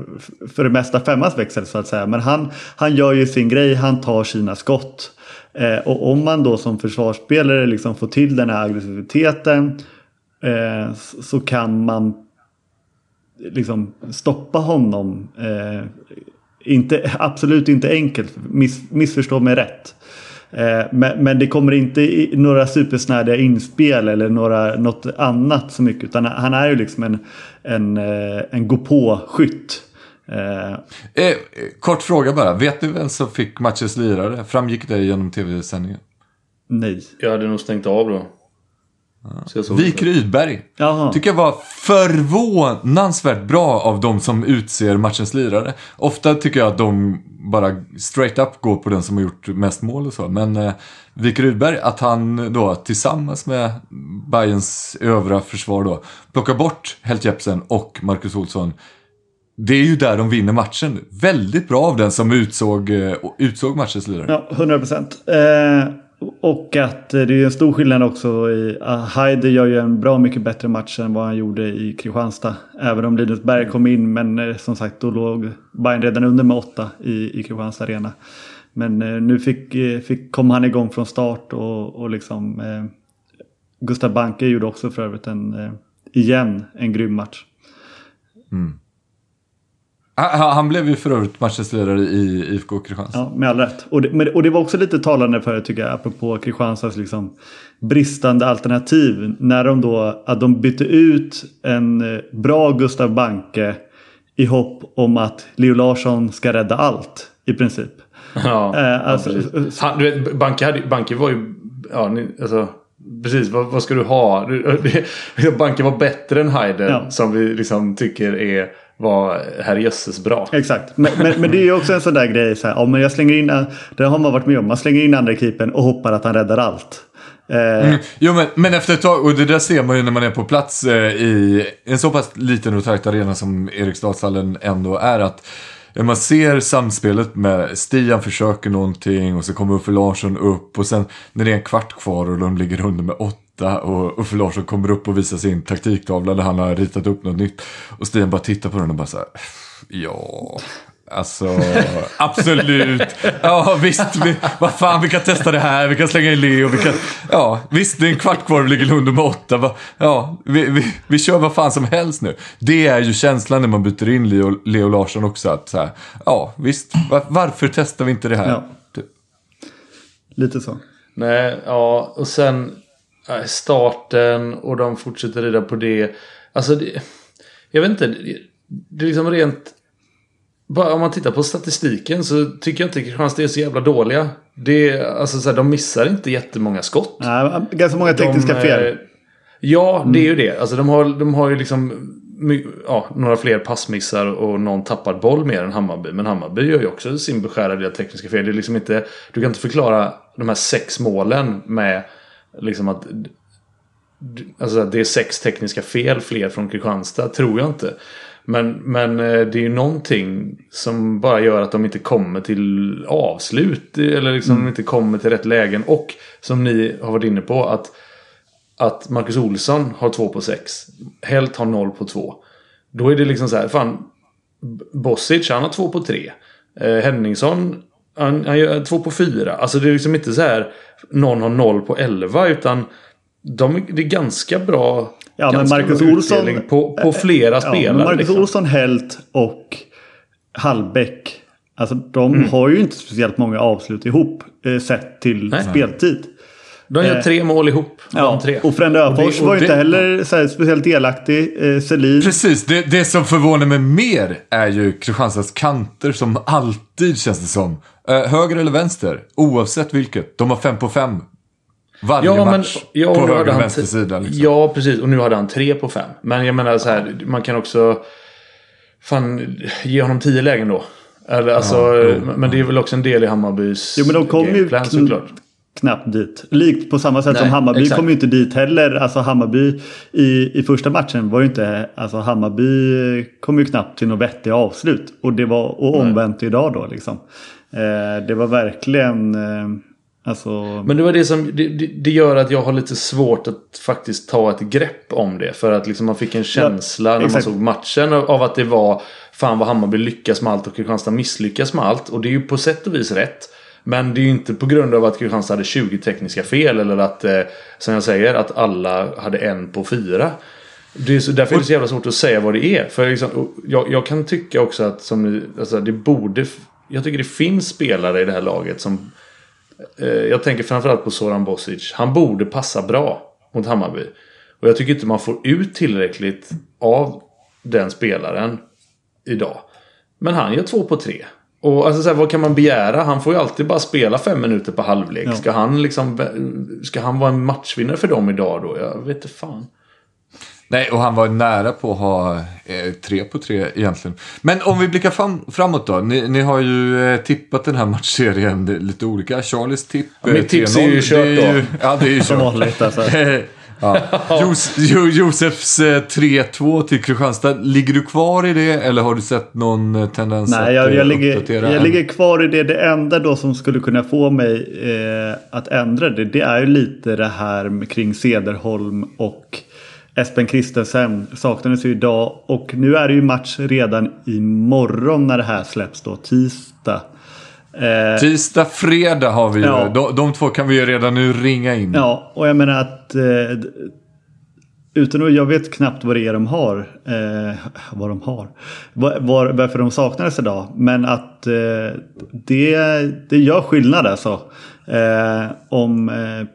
för det mesta femmans växel så att säga. Men han, han gör ju sin grej, han tar sina skott. Eh, och om man då som försvarsspelare liksom får till den här aggressiviteten eh, så kan man liksom stoppa honom eh, inte, absolut inte enkelt, miss, missförstå mig rätt. Eh, men, men det kommer inte i några supersnärdiga inspel eller några, något annat så mycket. Utan han är ju liksom en, en, eh, en gå på-skytt. Eh, kort fråga bara. Vet du vem som fick matchens lirare? Framgick det genom tv-sändningen? Nej. Jag hade nog stängt av då. Vik Rydberg. Jaha. Tycker jag var förvånansvärt bra av de som utser matchens lirare. Ofta tycker jag att de bara straight up går på den som har gjort mest mål och så. Men eh, Vik Rydberg, att han då tillsammans med Bayerns övriga försvar då plockar bort Helt Jepsen och Marcus Olsson. Det är ju där de vinner matchen. Väldigt bra av den som utsåg, eh, utsåg matchens lirare. Ja, 100 procent. Eh... Och att eh, det är en stor skillnad också i eh, Heide gör ju en bra mycket bättre match än vad han gjorde i Kristianstad. Även om Linus Berg kom in men eh, som sagt då låg Bayern redan under med åtta i, i Kristianstad arena. Men nu fick, fick, kom han igång från start och, och liksom eh, Gustav Banke gjorde också för övrigt en, eh, igen en grym match. Mm. Han blev ju för övrigt matchens ledare i IFK Kristianstad. Ja, med all rätt. Och det, och det var också lite talande för, tycker jag, apropå Kristianstads liksom bristande alternativ. När de då, att de bytte ut en eh, bra Gustav Banke i hopp om att Leo Larsson ska rädda allt, i princip. Ja, eh, alltså, ja Han, du vet, Banke, hade, Banke var ju, ja, ni, alltså, Precis, vad, vad, ska du ha? Banke var bättre än Heiden ja. som vi liksom tycker är var herrejösses bra. Exakt, men, men, men, det är ju också en sån där grej. Så här, ja, men jag slänger in, det har man varit med om. Man slänger in andra keepern och hoppar att han räddar allt. Eh. Mm. Jo men, men efter ett tag, och det där ser man ju när man är på plats eh, i en så pass liten och tajt arena som Eriksdalshallen ändå är. att man ser samspelet med Stian försöker någonting och så kommer Uffe Larsson upp och sen när det är en kvart kvar och de ligger under med åtta och Uffe Larsson kommer upp och visar sin taktiktavla där han har ritat upp något nytt. Och Stian bara tittar på den och bara så här, ja, Alltså, absolut. Ja, visst. Vi, vad fan, vi kan testa det här. Vi kan slänga in Leo. Vi kan, ja, visst, det är en kvart kvar och vi ligger under med åtta. Ja, vi, vi, vi kör vad fan som helst nu. Det är ju känslan när man byter in Leo, Leo Larsson också. Att så här, ja, visst. Var, varför testar vi inte det här? Ja. Lite så. Nej, ja, och sen starten och de fortsätter rida på det. Alltså, det, jag vet inte. Det, det är liksom rent bara om man tittar på statistiken så tycker jag inte Kristianstad är så jävla dåliga. Det alltså, så här, de missar inte jättemånga skott. Nej, ganska många tekniska de, fel. Ja, det är ju det. Alltså, de, har, de har ju liksom ja, några fler passmissar och någon tappad boll mer än Hammarby. Men Hammarby gör ju också sin beskärda del tekniska fel. Det är liksom inte, du kan inte förklara de här sex målen med liksom att Alltså det är sex tekniska fel fler från Kristianstad, tror jag inte. Men, men eh, det är ju någonting som bara gör att de inte kommer till avslut. Eller liksom mm. inte kommer till rätt lägen. Och som ni har varit inne på att, att Marcus Olsson har två på sex. Helt har noll på två. Då är det liksom så här, fan. Bosic han har två på tre. Eh, Henningsson han, han gör två på fyra. Alltså det är liksom inte så här någon har noll på elva utan de, det är ganska bra Ja, men Marcus Olsson... På, på flera ja, spelare. Marcus liksom. Olsson, Helt och Hallbäck. Alltså de mm. har ju inte speciellt många avslut ihop eh, sett till Nej. speltid. De gör eh, tre mål ihop. Ja, tre. och Frände Öfors var ju inte heller så speciellt delaktig. Eh, Selin. Precis, det, det som förvånar mig mer är ju Kristianstads kanter som alltid känns det som. Eh, höger eller vänster, oavsett vilket. De har fem på fem varje ja, match men, ja, på höger och vänster sida. Liksom. Ja, precis. Och nu hade han tre på fem. Men jag menar så här, man kan också... Fan, ge honom tio lägen då. Eller, alltså, ja, men det är väl också en del i Hammarbys Jo, men de kom ju såklart. Knappt dit. Likt på samma sätt Nej, som Hammarby exakt. kom ju inte dit heller. Alltså Hammarby i, i första matchen var ju inte... Alltså Hammarby kom ju knappt till något vettigt avslut. Och det var och omvänt idag då liksom. Eh, det var verkligen... Eh, Alltså... Men det var det som det, det, gör att jag har lite svårt att faktiskt ta ett grepp om det. För att liksom man fick en känsla ja, när man såg matchen av att det var fan vad Hammarby lyckas med allt och Kristianstad misslyckas med allt. Och det är ju på sätt och vis rätt. Men det är ju inte på grund av att Kristianstad hade 20 tekniska fel eller att, eh, som jag säger, att alla hade en på fyra. Det är så, därför är det så jävla svårt att säga vad det är. För liksom, jag, jag kan tycka också att som ni, alltså det borde... Jag tycker det finns spelare i det här laget som... Eh, jag tänker framförallt på Soran Bosic. Han borde passa bra mot Hammarby. Och jag tycker inte man får ut tillräckligt av den spelaren idag. Men han gör två på tre. Och alltså, så här, vad kan man begära? Han får ju alltid bara spela fem minuter på halvlek. Ja. Ska, han liksom, ska han vara en matchvinnare för dem idag då? Jag vet inte fan. Nej, och han var nära på att ha eh, tre på tre egentligen. Men om vi blickar fram, framåt då. Ni, ni har ju eh, tippat den här matchserien lite olika. Charlies tipp Ja, mitt eh, tips är ju 3-0. kört Det är ju- då. Ja, det är ju Som kört. vanligt alltså. ja. Jos, jo, Josefs eh, 3-2 till Kristianstad. Ligger du kvar i det eller har du sett någon eh, tendens Nej, att jag, eh, jag, ligger, uppdatera jag ligger kvar i det. Det enda då som skulle kunna få mig eh, att ändra det, det är ju lite det här kring Cederholm och Espen Christensen. Saknades ju idag och nu är det ju match redan imorgon när det här släpps då, tisdag. Eh, Tisdag, fredag har vi ju. Ja. De, de två kan vi ju redan nu ringa in. Ja, och jag menar att eh, utan att jag vet knappt vad det är de har. Eh, vad de har. Var, var, varför de saknades idag. Men att eh, det, det gör skillnad alltså. Eh, om, eh,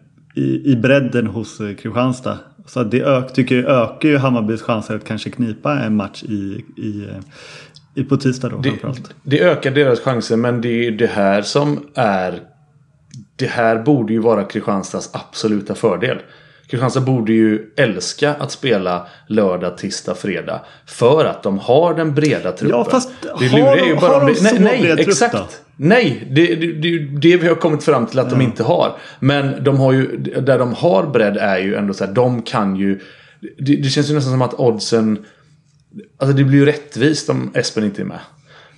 i, I bredden hos Kristianstad. Så det ök, tycker jag ökar ju Hammarbys chanser att kanske knipa en match i, i, eh, i på tisdag då Det, framförallt. det ökar deras chanser men det är ju det här som är... Det här borde ju vara Kristianstads absoluta fördel. Kristianstad borde ju älska att spela lördag, tisdag, fredag. För att de har den breda truppen. Ja, fast det har de- ju bara har de det, nej, så nej, bred trupp exakt. då? Nej, det, det, det är ju det vi har kommit fram till att de inte har. Men de har ju, där de har bredd är ju ändå så här, de kan ju... Det, det känns ju nästan som att oddsen... Alltså det blir ju rättvist om Espen inte är med.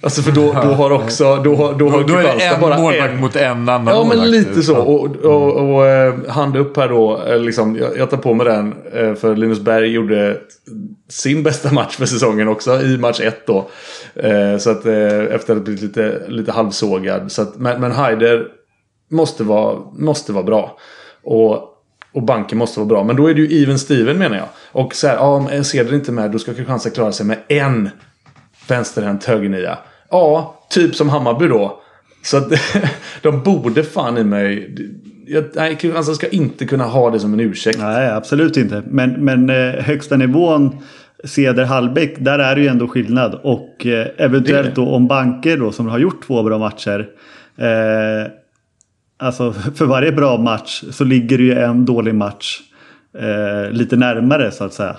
Alltså för då, då har också... Då, har- då, har Då, då är det en bara målvakt en- mot en annan Ja men lite så. Ja. Och, och, och eh, hand upp här då. eh, Liksom, jag, jag tar på mig den. eh, För Linus Berg gjorde sin bästa match för säsongen också. I match 1 då. Så att efter att blivit lite, lite halvsågad. Så att, men, men Haider måste vara, måste vara bra. Och, och banken måste vara bra. Men då är det ju even Steven menar jag. Och så här, ja, om Ceder inte med då ska Kristianstad klara sig med en vänsterhänt högernia. Ja, typ som Hammarby då. Så att de borde fan i mig... Jag, nej, Kristianstad ska inte kunna ha det som en ursäkt. Nej, absolut inte. Men, men eh, högsta nivån Ceder Hallbäck, där är det ju ändå skillnad. Och eh, eventuellt då om banker då som har gjort två bra matcher. Eh, alltså för varje bra match så ligger det ju en dålig match eh, lite närmare så att säga.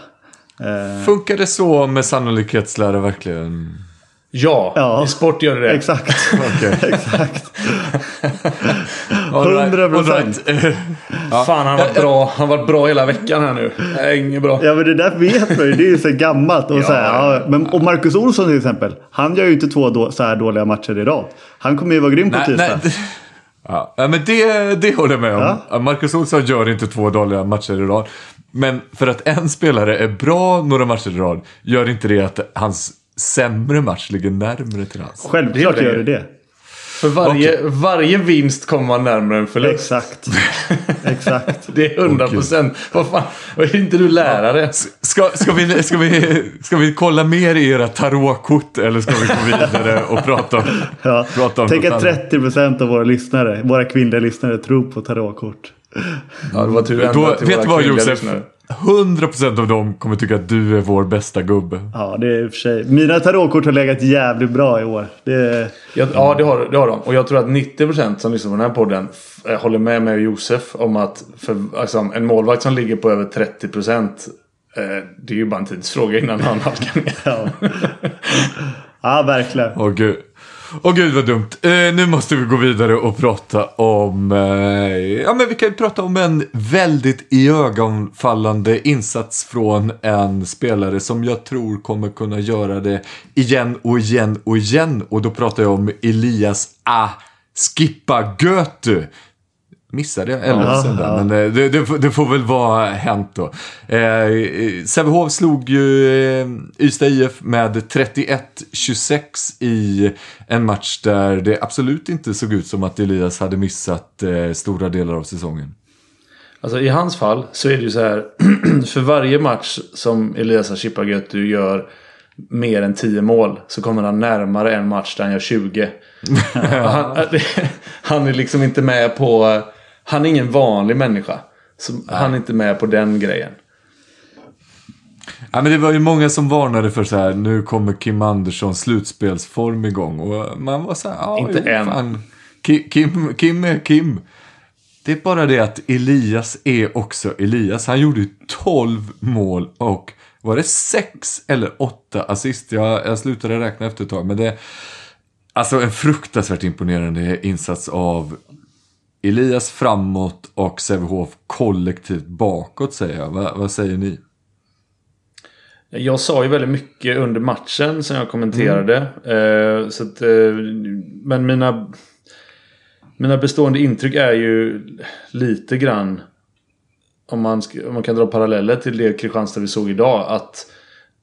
Eh, Funkar det så med sannolikhetslära verkligen? Ja, Ja. i sport gör det det. exakt. Exakt. All right, 100%. all right. Fan, han har varit bra. Han har varit bra hela veckan här nu. Det är inget bra. Ja men det där vet man ju. Det är ju så gammalt. Och, så här, ja, men, och Marcus Olsson till exempel. Han gör ju inte två då, så här dåliga matcher i rad. Han kommer ju vara grym på Nej, tisdag. nej, ja, men det, det håller jag med om. Ja. Marcus Olsson gör inte två dåliga matcher i rad. Men för att en spelare är bra några matcher i rad gör inte det att hans sämre match ligger närmare till hans. Självklart gör det det. För varje, varje vinst kommer man närmare en förlust. Exakt. Exakt. Det är 100 procent. Vad fan, är inte du lärare? Ska, ska, vi, ska, vi, ska vi kolla mer i era tarotkort eller ska vi gå vidare och prata om, Ja. prata om Tänk att annat? 30% av våra lyssnare, våra kvinnliga lyssnare tror på tarotkort. Ja, det var tur ändå Då, vet du vad Josef? lyssnare. 100% av dem kommer tycka att du är vår bästa gubbe. Ja, det är i och för sig. Mina tarotkort har legat jävligt bra i år. Det, Ja, ja det, har, det har de. Och jag tror att 90% som lyssnar på den här podden eh, håller med mig och Josef om att för, alltså, en målvakt som ligger på över 30% eh, det är ju bara en tidsfråga innan han halkar ner. ja. ja, verkligen. Åh gud. Åh gud vad dumt. Eh, nu måste vi gå vidare och prata om... Eh, ja men vi kan ju prata om en väldigt iögonfallande insats från en spelare som jag tror kommer kunna göra det igen och igen och igen. Och då pratar jag om Elias A. Skippa Götu. Missade jag Ellefsen där, ja. men eh, det, det, får- det får väl vara hänt då. Eh, Sävehof slog ju eh, Ystad IF med 31-26 i en match där det absolut inte såg ut som att Elias hade missat eh, stora delar av säsongen. Alltså i hans fall så är det ju så här. för varje match som Elias Chipagötu gör mer än 10 mål så kommer han närmare en match där han gör 20. han, han är liksom inte med på... Han är ingen vanlig människa. Så han är inte med på den grejen. Ja, men det var ju många som varnade för så här, nu kommer Kim Anderssons slutspelsform igång. Och man var så här, ja, Inte jo, än. Fan. Ki- Kim, Kim är Kim. Det är bara det att Elias är också Elias. Han gjorde ju 12 mål och var det 6 eller 8 assist? Jag, jag slutade räkna efter ett tag. Men det alltså en fruktansvärt imponerande insats av Elias framåt och Sävehof kollektivt bakåt säger jag. Va, vad säger ni? Jag sa ju väldigt mycket under matchen som jag kommenterade. Eh, så att, eh, men mina, mina bestående intryck är ju lite grann om man, om man kan dra paralleller till det Kristianstad vi såg idag. Att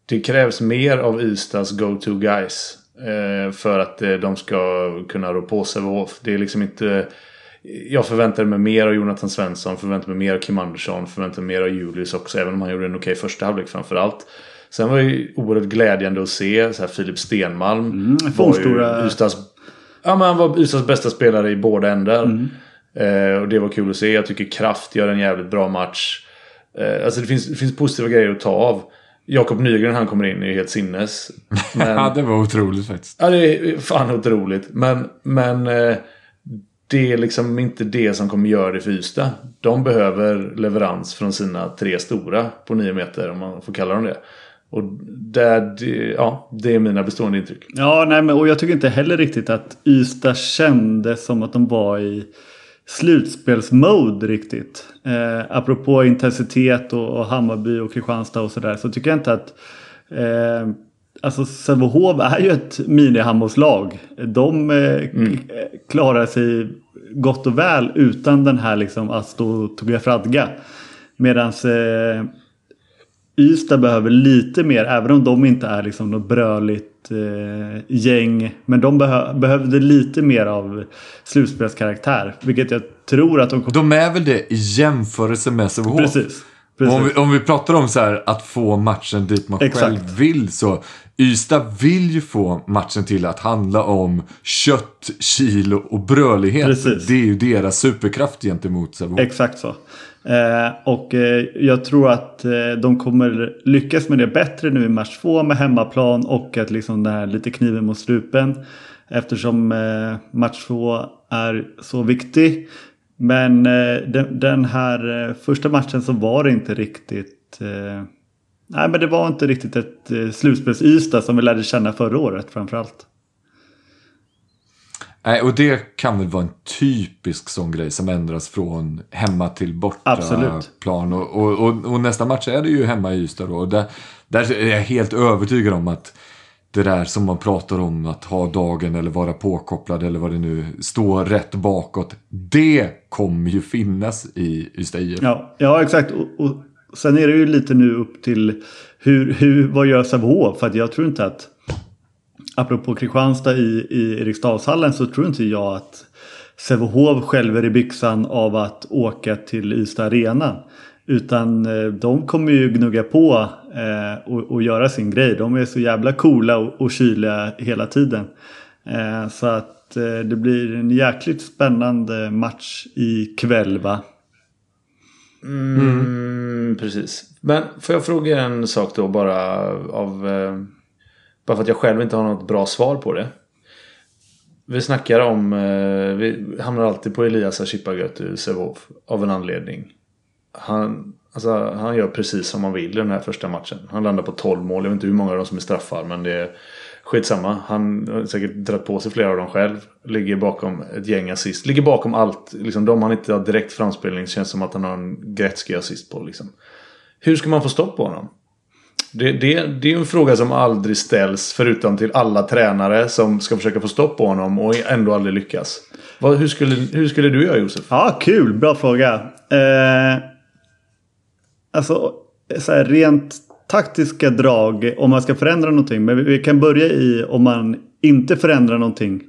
det krävs mer av Ystads go-to guys. Eh, för att eh, de ska kunna rå på Sävehof. Det är liksom inte... Jag förväntar mig mer av Jonathan Svensson, förväntar mig mer av Kim Andersson, förväntar mig mer av Julius också. Även om han gjorde en okej första halvlek framförallt. Sen var det ju oerhört glädjande att se så här Filip Stenmalm. Mm, var ju Ystads, ja, men han var Ystads bästa spelare i båda ändar. Eh, och det var kul att se. Jag tycker Kraft gör en jävligt bra match. Eh, alltså det finns, det finns positiva grejer att ta av. Jakob Nygren han kommer in är ju helt sinnes. Men, Ja, det var otroligt faktiskt. Ja, det är fan otroligt. Men, men eh, det är liksom inte det som kommer göra det för Ystad. De behöver leverans från sina tre stora på nio meter, om man får kalla dem det. Och där, det, ja, det är mina bestående intryck. Ja, nej, men, och jag tycker inte heller riktigt att Ystad kändes som att de var i slutspelsmode riktigt. Eh, apropå intensitet och, och Hammarby och Kristianstad och sådär så tycker jag inte att eh, Alltså Sävehof är ju ett mini-handbollslag. De eh, k- klarar sig gott och väl utan den här liksom Asto Tugafradga. Medan eh, Ystad behöver lite mer, även om de inte är liksom något bröligt eh, gäng. Men de behö behövde lite mer av slutspelskaraktär. Vilket jag tror att de kommer... De är väl det i jämförelse med Sävehof? Precis. Om vi, om vi pratar om så här att få matchen dit man Exakt. själv vill så. Ystad vill ju få matchen till att handla om kött, kilo och brölighet. Precis. Det är ju deras superkraft gentemot Sävehof. Exakt så. Eh, och eh, jag tror att eh, de kommer lyckas med det bättre nu i match två med hemmaplan och att liksom den här lite kniven mot strupen. Eftersom eh, match två är så viktig. Men eh, den, den här eh, första matchen så var det inte riktigt Nej men det var inte riktigt ett eh, slutspels-Ystad som vi lärde känna förra året framförallt. Nej, och det kan väl vara en typisk sån grej som ändras från hemma till borta Absolut. plan. Och, och, och, och nästa match är det ju hemma i Ystad då. Och där, där är jag helt övertygad om att det där som man pratar om att ha dagen eller vara påkopplad eller vad det nu stå rätt bakåt. Det kommer ju finnas i Ystad IF. Ja, ja exakt. Och, och sen är det ju lite nu upp till hur, hur, vad gör Sävehof? För att jag tror inte att apropå Kristianstad i, i Eriksdalshallen så tror inte jag att Sävehof skälver i byxan av att åka till Ystad Arena. Utan eh, de kommer ju gnugga på eh, och, och göra sin grej. De är så jävla coola och, och kyliga hela tiden. Eh, så att eh, det blir en jäkligt spännande match ikväll va? Mm. mm, precis. Men får jag fråga er en sak då bara av... Eh, bara för att jag själv inte har något bra svar på det. Vi snackar om... Eh, vi hamnar alltid på Elias Ashipagötu Sävehof av en anledning. Han, alltså, han gör precis som han vill i den här första matchen. Han landar på 12 mål. Jag vet inte hur många av dem som är straffar men det är skitsamma. Han har säkert dragit på sig flera av dem själv. Ligger bakom ett gäng assist. Ligger bakom allt. Liksom, de han inte har direkt framspelning känns som att han har en Gretzky assist på. Liksom. Hur ska man få stopp på honom? Det, det, det är ju en fråga som aldrig ställs förutom till alla tränare som ska försöka få stopp på honom och ändå aldrig lyckas. Vad, hur, skulle, hur skulle du göra Josef? Ja, kul. Bra fråga. Eh, alltså, så här, rent taktiska drag om man ska förändra någonting. Men vi, kan börja i om man inte förändrar någonting.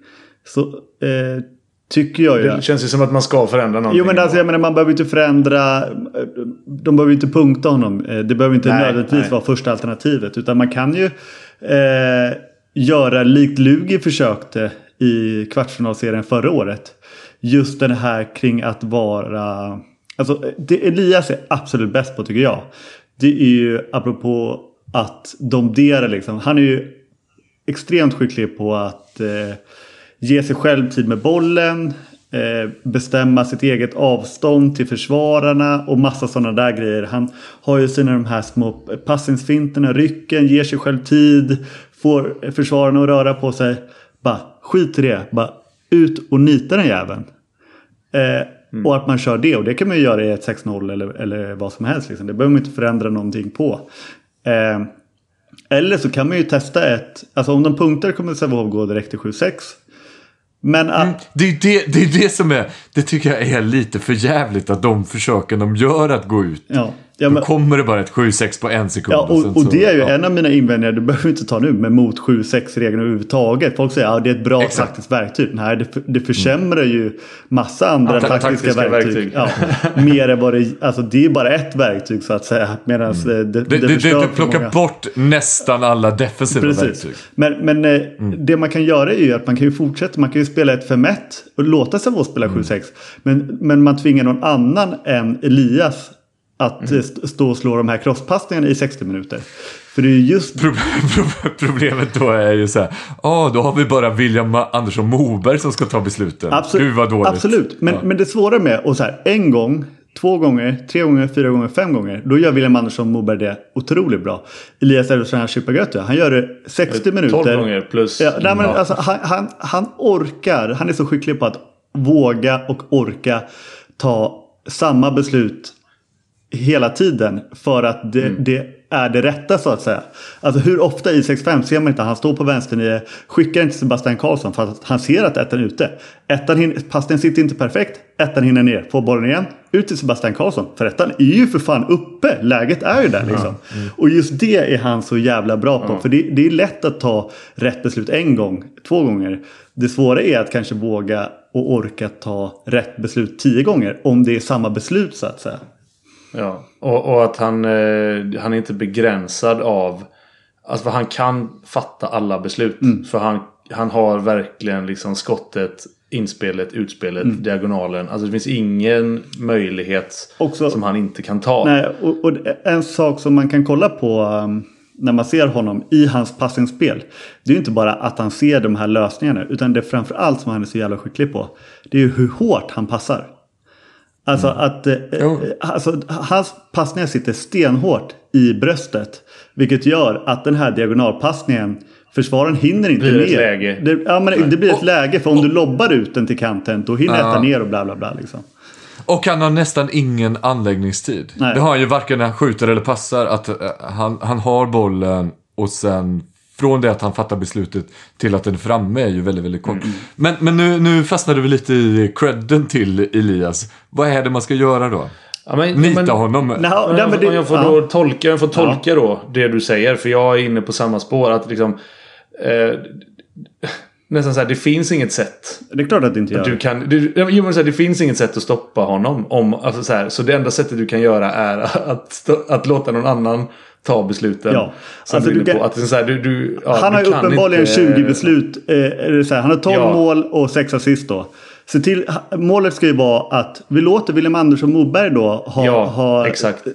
Så eh, Tycker jag ju. Det känns ju som att man ska förändra någonting. Jo men alltså, jag menar, man behöver inte förändra. De behöver inte punkta honom. Eh, Det behöver inte Nej, nödvändigtvis nej. vara första alternativet. Utan man kan ju eh, göra likt Lugi försökte i kvartsfinalserien förra året. Just den här kring att vara... Alltså det Elias är absolut bäst på tycker jag. Det är ju apropå att domdera liksom. Han är ju extremt skicklig på att eh, ge sig själv tid med bollen. Eh, bestämma sitt eget avstånd till försvararna och massa sådana där grejer. Han har ju sina de här små passningsfinterna, rycken, ger sig själv tid. Får försvararna att röra på sig. Bara skit i det. Bara ut och nita den jäveln. Eh, och att man kör det. Och det kan man ju göra i ett 6-0 eller, eller vad som helst. Liksom. Det behöver man inte förändra någonting på. Eh, eller så kan man ju testa ett. Alltså om de punkter kommer Sävehof gå direkt till 7-6. Men att, Det är det, det, är det som är, det tycker jag är lite för jävligt att de försöken de gör att gå ut. ja, ja, Då men, kommer det bara ett 7-6 på en sekund. ja, och, och så- det är ju ja. en av mina invändningar. Det behöver vi inte ta nu. Men mot 7-6-regeln överhuvudtaget. Folk säger att ja, det är ett bra Exakt. taktiskt verktyg. Nej, det, det försämrar ju massa andra Andra taktiska, taktiska verktyg. verktyg. Ja, mer än vad det, alltså det är bara ett verktyg så att säga. Medan det, det, Det, det, det, det plockar bort nästan alla defensiva Precis. verktyg. Men, men eh, Mm. det man kan göra är ju att man kan ju fortsätta. Man kan ju spela ett 5-1 och låta Sävehof spela Mm. 7-6. Men, men man tvingar någon annan än Elias att Mm. eh, st- stå och slå de här crosspassningarna i 60 minuter. För det är ju just... Pro- pro- Problemet då är ju så här. Ja, då har vi bara William Andersson Moberg som ska ta besluten. Absolut, Gud vad dåligt. absolut. Men, Ja. men det svåra med och så här, en gång, två gånger, tre gånger, fyra gånger, fem gånger. Då gör William Andersson Moberg det otroligt bra. Elias Elfstrand Chipagötu, han gör det 60 minuter. 12 gånger plus. Ja, nej, men Ja. alltså, han, han, han orkar, han är så skicklig på att våga och orka ta samma beslut hela tiden för att det, det är det rätta så att säga. Alltså hur ofta i 6-5 ser man inte att han står på vänsternio, skickar inte Sebastian Karlsson för att han ser att ettan är ute. Ettan hin- passningen sitter inte perfekt, ettan hinner ner, får bollen igen, ut till Sebastian Karlsson. För ettan är ju för fan uppe, läget är ju där liksom. Och just det är han så jävla bra på. För det, det är lätt att ta rätt beslut en gång, två gånger. Det svåra är att kanske våga och orka ta rätt beslut tio gånger om det är samma beslut så att säga. Ja, och, och att han, eh, han är inte begränsad av... Alltså han kan fatta alla beslut. Mm. För han, han har verkligen liksom skottet, inspelet, utspelet, Mm. diagonalen. Alltså det finns ingen möjlighet Också- som han inte kan ta. Nej, och, och en sak som man kan kolla på um, när man ser honom i hans passningsspel. Det är ju inte bara att han ser de här lösningarna. Utan det är framförallt som han är så jävla skicklig på. Det är ju hur hårt han passar. Alltså att eh, eh, alltså, hans passningar sitter stenhårt i bröstet. Vilket gör att den här diagonalpassningen Försvararen hinner inte Blir ner. läge. Det, ja, men det blir ett Och- läge. För om du lobbar ut den till kanten då hinner Ja. ner och bla bla bla. Liksom. Och han har nästan ingen anläggningstid. Nej. Det har han ju varken när han skjuter eller passar. Att eh, han, han har bollen och sen från det att han fattar beslutet till att den är framme är ju väldigt, väldigt kort. Mm. Men, men nu, nu fastnade vi lite i credden till Elias. Vad är det man ska göra då? Ja, men- Nita men- honom? Nej, om, men det- jag får ja. då tolka, jag får tolka då det du säger. För jag är inne på samma spår. Att liksom... Eh, nästan så här, det finns inget sätt. Det är klart att det inte gör. Du kan, du, jo, men så här, det finns inget sätt att stoppa honom. Om, alltså så, här, så det enda sättet du kan göra är att, att låta någon annan ta besluten. Ja. Som Alltså, du du kan-. Att så här, du, du, ja, han har ju uppenbarligen inte- 20 beslut. Eh, eller så här, han har 12 Ja. mål och 6 assist då. Så till, målet ska ju vara att vi låter William Andersson Moberg då ha, Ja, ha, exakt.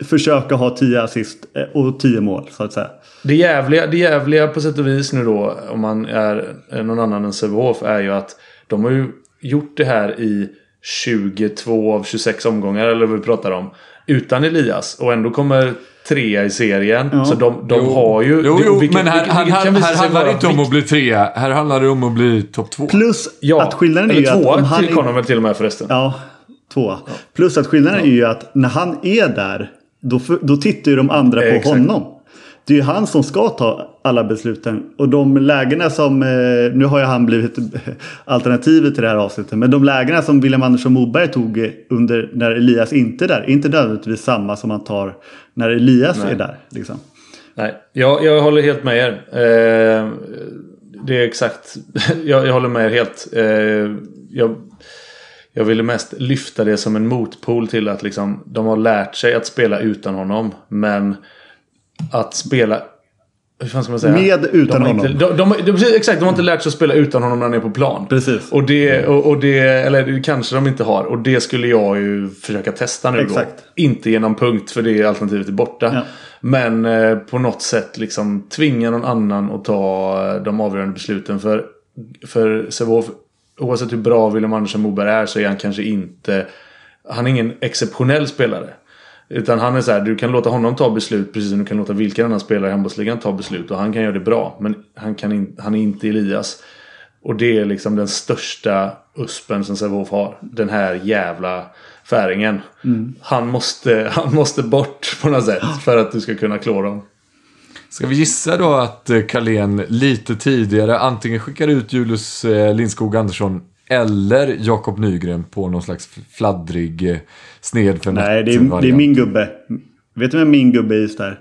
Försöka ha 10 assist eh, och 10 mål så att säga. Det jävliga, det jävliga på sätt och vis nu då, om man är någon annan än Sävehof, är ju att de har ju gjort det här i 22 av 26 omgångar, eller vad vi pratar om, utan Elias. Och ändå kommer trea i serien. Ja. Så de, de har ju... Jo, jo vilket- men här, vilket- här, vilket här, här handlar det inte om att bli trea. Här handlar det om att bli topp två. Plus Ja, att skillnaden är eller ju att tvåa om han tillkom de väl till och med förresten. Ja, tvåa. Plus att skillnaden är ju att när han är där då, då tittar ju de andra på Exakt. honom. Det är ju han som ska ta alla besluten. Och de lägena som, eh, nu har ju han blivit alternativet till det här avsnittet. Men de lägena som William Andersson Moberg tog under när Elias inte är där. är Inte nödvändigtvis samma som han tar när Elias är där. Liksom. Nej, jag, jag håller helt med er. Eh, det är exakt. jag, jag håller med er helt. Eh, jag, jag ville mest lyfta det som en motpol till att liksom, de har lärt sig att spela utan honom. Men att spela... Hur fan ska man säga? Med utan de honom. Inte, de, de, de, exakt, de har inte lärt sig att spela utan honom när han är på plan. Precis. Och det, och, och det, eller kanske de inte har. Och det skulle jag ju försöka testa nu Exakt. då. Inte genom punkt för det alternativet är borta. Ja. Men eh, på något sätt liksom tvinga någon annan att ta eh, de avgörande besluten. För, för Sävehof, oavsett hur bra William Andersson Moberg är så är han kanske inte... Han är ingen exceptionell spelare. Utan han är så här, du kan låta honom ta beslut precis som du kan låta vilken annan spelare i handbollsligan ta beslut. Och han kan göra det bra. Men han, kan in, han är inte Elias. Och det är liksom den största uspen som Sävehof har. Den här jävla färingen. Han, måste, han måste bort på något sätt för att du ska kunna klå dem. Ska vi gissa då att eh, Carlén lite tidigare antingen skickar ut Julius eh, Lindskog Andersson eller Jakob Nygren på någon slags fladdrig eh, sned för Nej, det är, det är min gubbe. Vet du vem min gubbe är just där?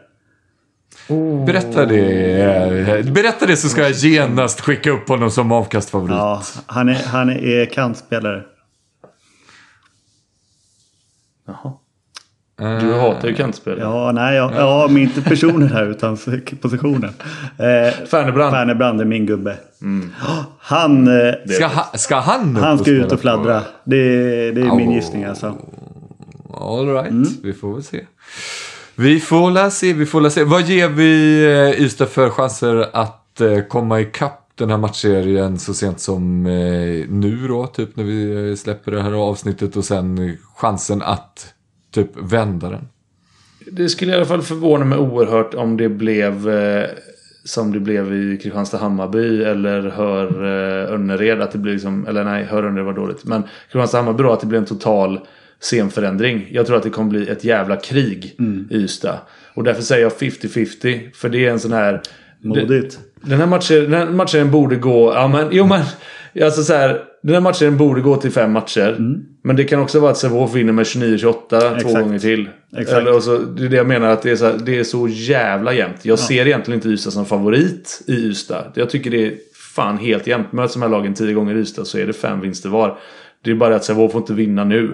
Berätta det. Berätta det så ska jag genast skicka upp honom som avkastfavorit. Ja, han är, han är kantspelare. Jaha. Du hatar ju kantspel. Ja, nej, ja, ja men inte personen här utan positionen. Eh, Färnebrand. Färnebrand är min gubbe. Han, eh, Ska, ha, ska han han ska ut och fladdra. på- Det, det är min Åh. gissning alltså. All right, Mm. vi får väl se. Vi får la se, vi får la se. Vad ger vi eh, Ystad för chanser att eh, komma ikapp den här matchserien så sent som eh, nu då, typ när vi eh, släpper det här avsnittet och sen eh, chansen att typ vända den. Det skulle i alla fall förvåna mig oerhört om det blev eh, som det blev i Kristianstad-Hammarby eller Hör eh, Önnered. Att det blir liksom, eller nej, Hör Önnered var dåligt. Men Kristianstad-Hammarby då, att det blir en total scenförändring. Jag tror att det kommer bli ett jävla krig i Ystad. Och därför säger jag 50-50. För det är en sån här... Modigt. Den här matchen, den här matchen borde gå... Ja, men, jo, men, alltså så här, den här matchen borde gå till fem matcher. Men det kan också vara att Sävehof vinner med 29-28 två gånger till. Exakt. Eller, så, det är det jag menar, att det är så, här, det är så jävla jämnt. Jag ser egentligen inte Ystad som favorit i Ystad. Jag tycker det är fan helt jämnt. Möts de här lagen tio gånger i Ystad så är det fem vinster var. Det är bara att Sävehof får inte vinna nu.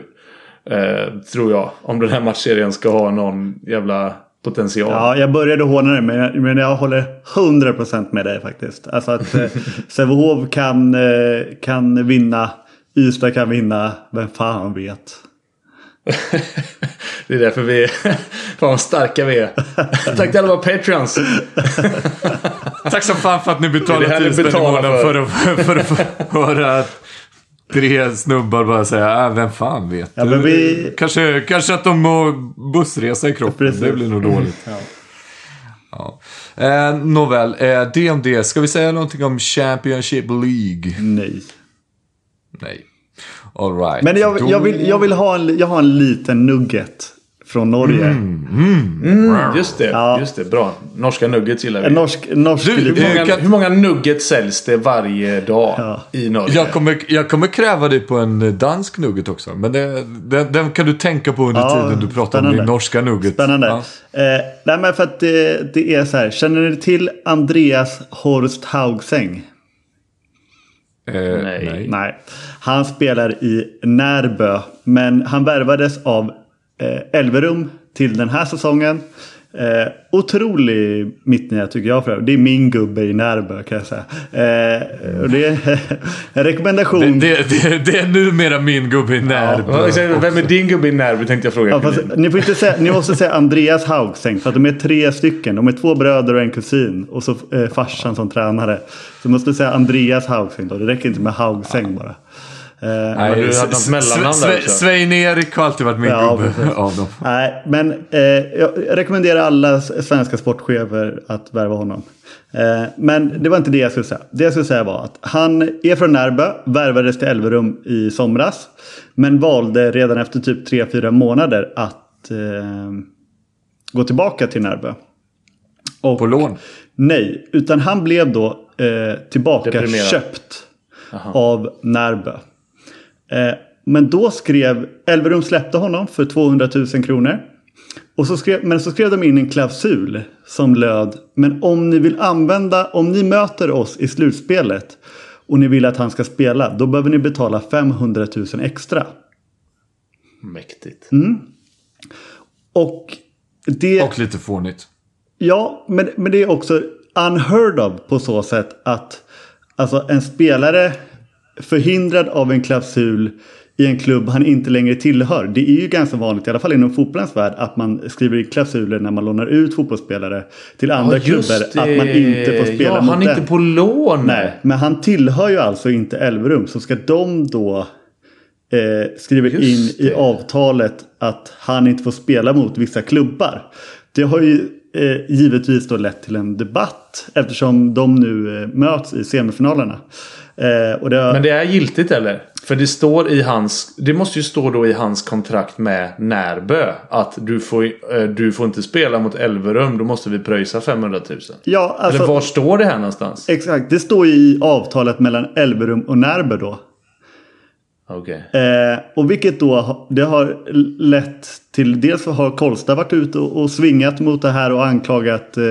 Eh, tror jag. Om den här matchserien ska ha någon jävla potential. Ja, jag började håna det men jag, men jag håller 100% med dig faktiskt. Alltså att eh, Sävehof kan, eh, kan vinna. Ystad kan vinna. Vem fan vet. Det är därför vi är... Fan vad starka vi är. Tack till alla våra patreons. Tack så fan för att ni betalar det här ni 10 spänn i månaden för. för att, för att höra tre snubbar bara säga äh, vem fan vet. Ja, vi- kanske, kanske att de må bussresa i kroppen. Precis. Det blir nog dåligt. Ja. Eh, nåväl, eh, det om det. Ska vi säga någonting om Championship League? Nej. Nej. All right. Men jag, Då- jag, vill, jag vill ha en, jag har en liten nugget från Norge. Mm, just det, Ja. just det. Bra. Norska nuggets gillar vi. En norsk, norsk Du, hur, många, kan- hur många nuggets säljs det varje dag Ja. i Norge? Jag kommer, jag kommer kräva dig på en dansk nugget också. Men det, den, den kan du tänka på under Ja, tiden du pratar om spännande. din norska nugget. Spännande. Ja. Eh, nej men för att det, det är så här. Känner ni till Andreas Horst Haugseng? Eh, Nej. nej. Nej. Han spelar i Närbö. Men han värvades av eh, Elverum till den här säsongen. Eh, otrolig mittnia tycker jag. För det. det är min gubbe i Närbö kan jag säga. Eh, och det är en rekommendation. Det, det, det, det är numera min gubbe i Närby. Ja. Vem är din gubbe i Närby tänkte jag fråga. Ja, fast, ni, får inte säga, ni måste säga Andreas Haugseng för att de är tre stycken. De är två bröder och en kusin. Och så eh, farsan som tränare. Så du måste säga Andreas Haugseng då. Det räcker inte med Haugseng bara. Eh, Men du hade något mellannamn där också. Svein-Erik har alltid varit min Ja, gubbe av dem. Nej, men eh, jag rekommenderar alla svenska sportchefer att värva honom. Eh, men det var inte det jag skulle säga. Det jag skulle säga var att han är från Närbö, värvades till Elverum i somras. Men valde redan efter typ 3-4 månader att eh, gå tillbaka till Närbö. Och, På lån. Nej, utan han blev då eh, tillbaka köpt av Närbö. Eh, men då skrev Elverum släppte honom för 200 000 kronor. Och så skrev, men så skrev de in en klausul som löd. Men om ni vill använda, om ni möter oss i slutspelet och ni vill att han ska spela. Då behöver ni betala 500 000 extra. Mäktigt. Och det... Och lite fånigt. Ja, men, men det är också unheard of på så sätt att alltså en spelare förhindrad av en klausul i en klubb han inte längre tillhör. Det är ju ganska vanligt, i alla fall inom fotbollens värld, att man skriver i klausuler när man lånar ut fotbollsspelare till andra Ja, klubbar. Att man inte får spela ja, mot han är den. inte på lån. Nej, men han tillhör ju alltså inte Elverum. Så ska de då eh, skriva in i det. avtalet att han inte får spela mot vissa klubbar. Det har ju eh, givetvis då lett till en debatt eftersom de nu eh, möts i semifinalerna. Eh, det Men det är giltigt eller? För det står i hans... Det måste ju stå då i hans kontrakt med Närbö. Att du får, eh, du får inte spela mot Elverum. Då måste vi pröjsa 500 000. ja, alltså, Eller var står det här någonstans? Exakt, det står ju i avtalet mellan Elverum och Närbe då. Okej. Eh, och vilket då det har lett till dels har Kolstad varit ute och, och svingat mot det här och anklagat eh,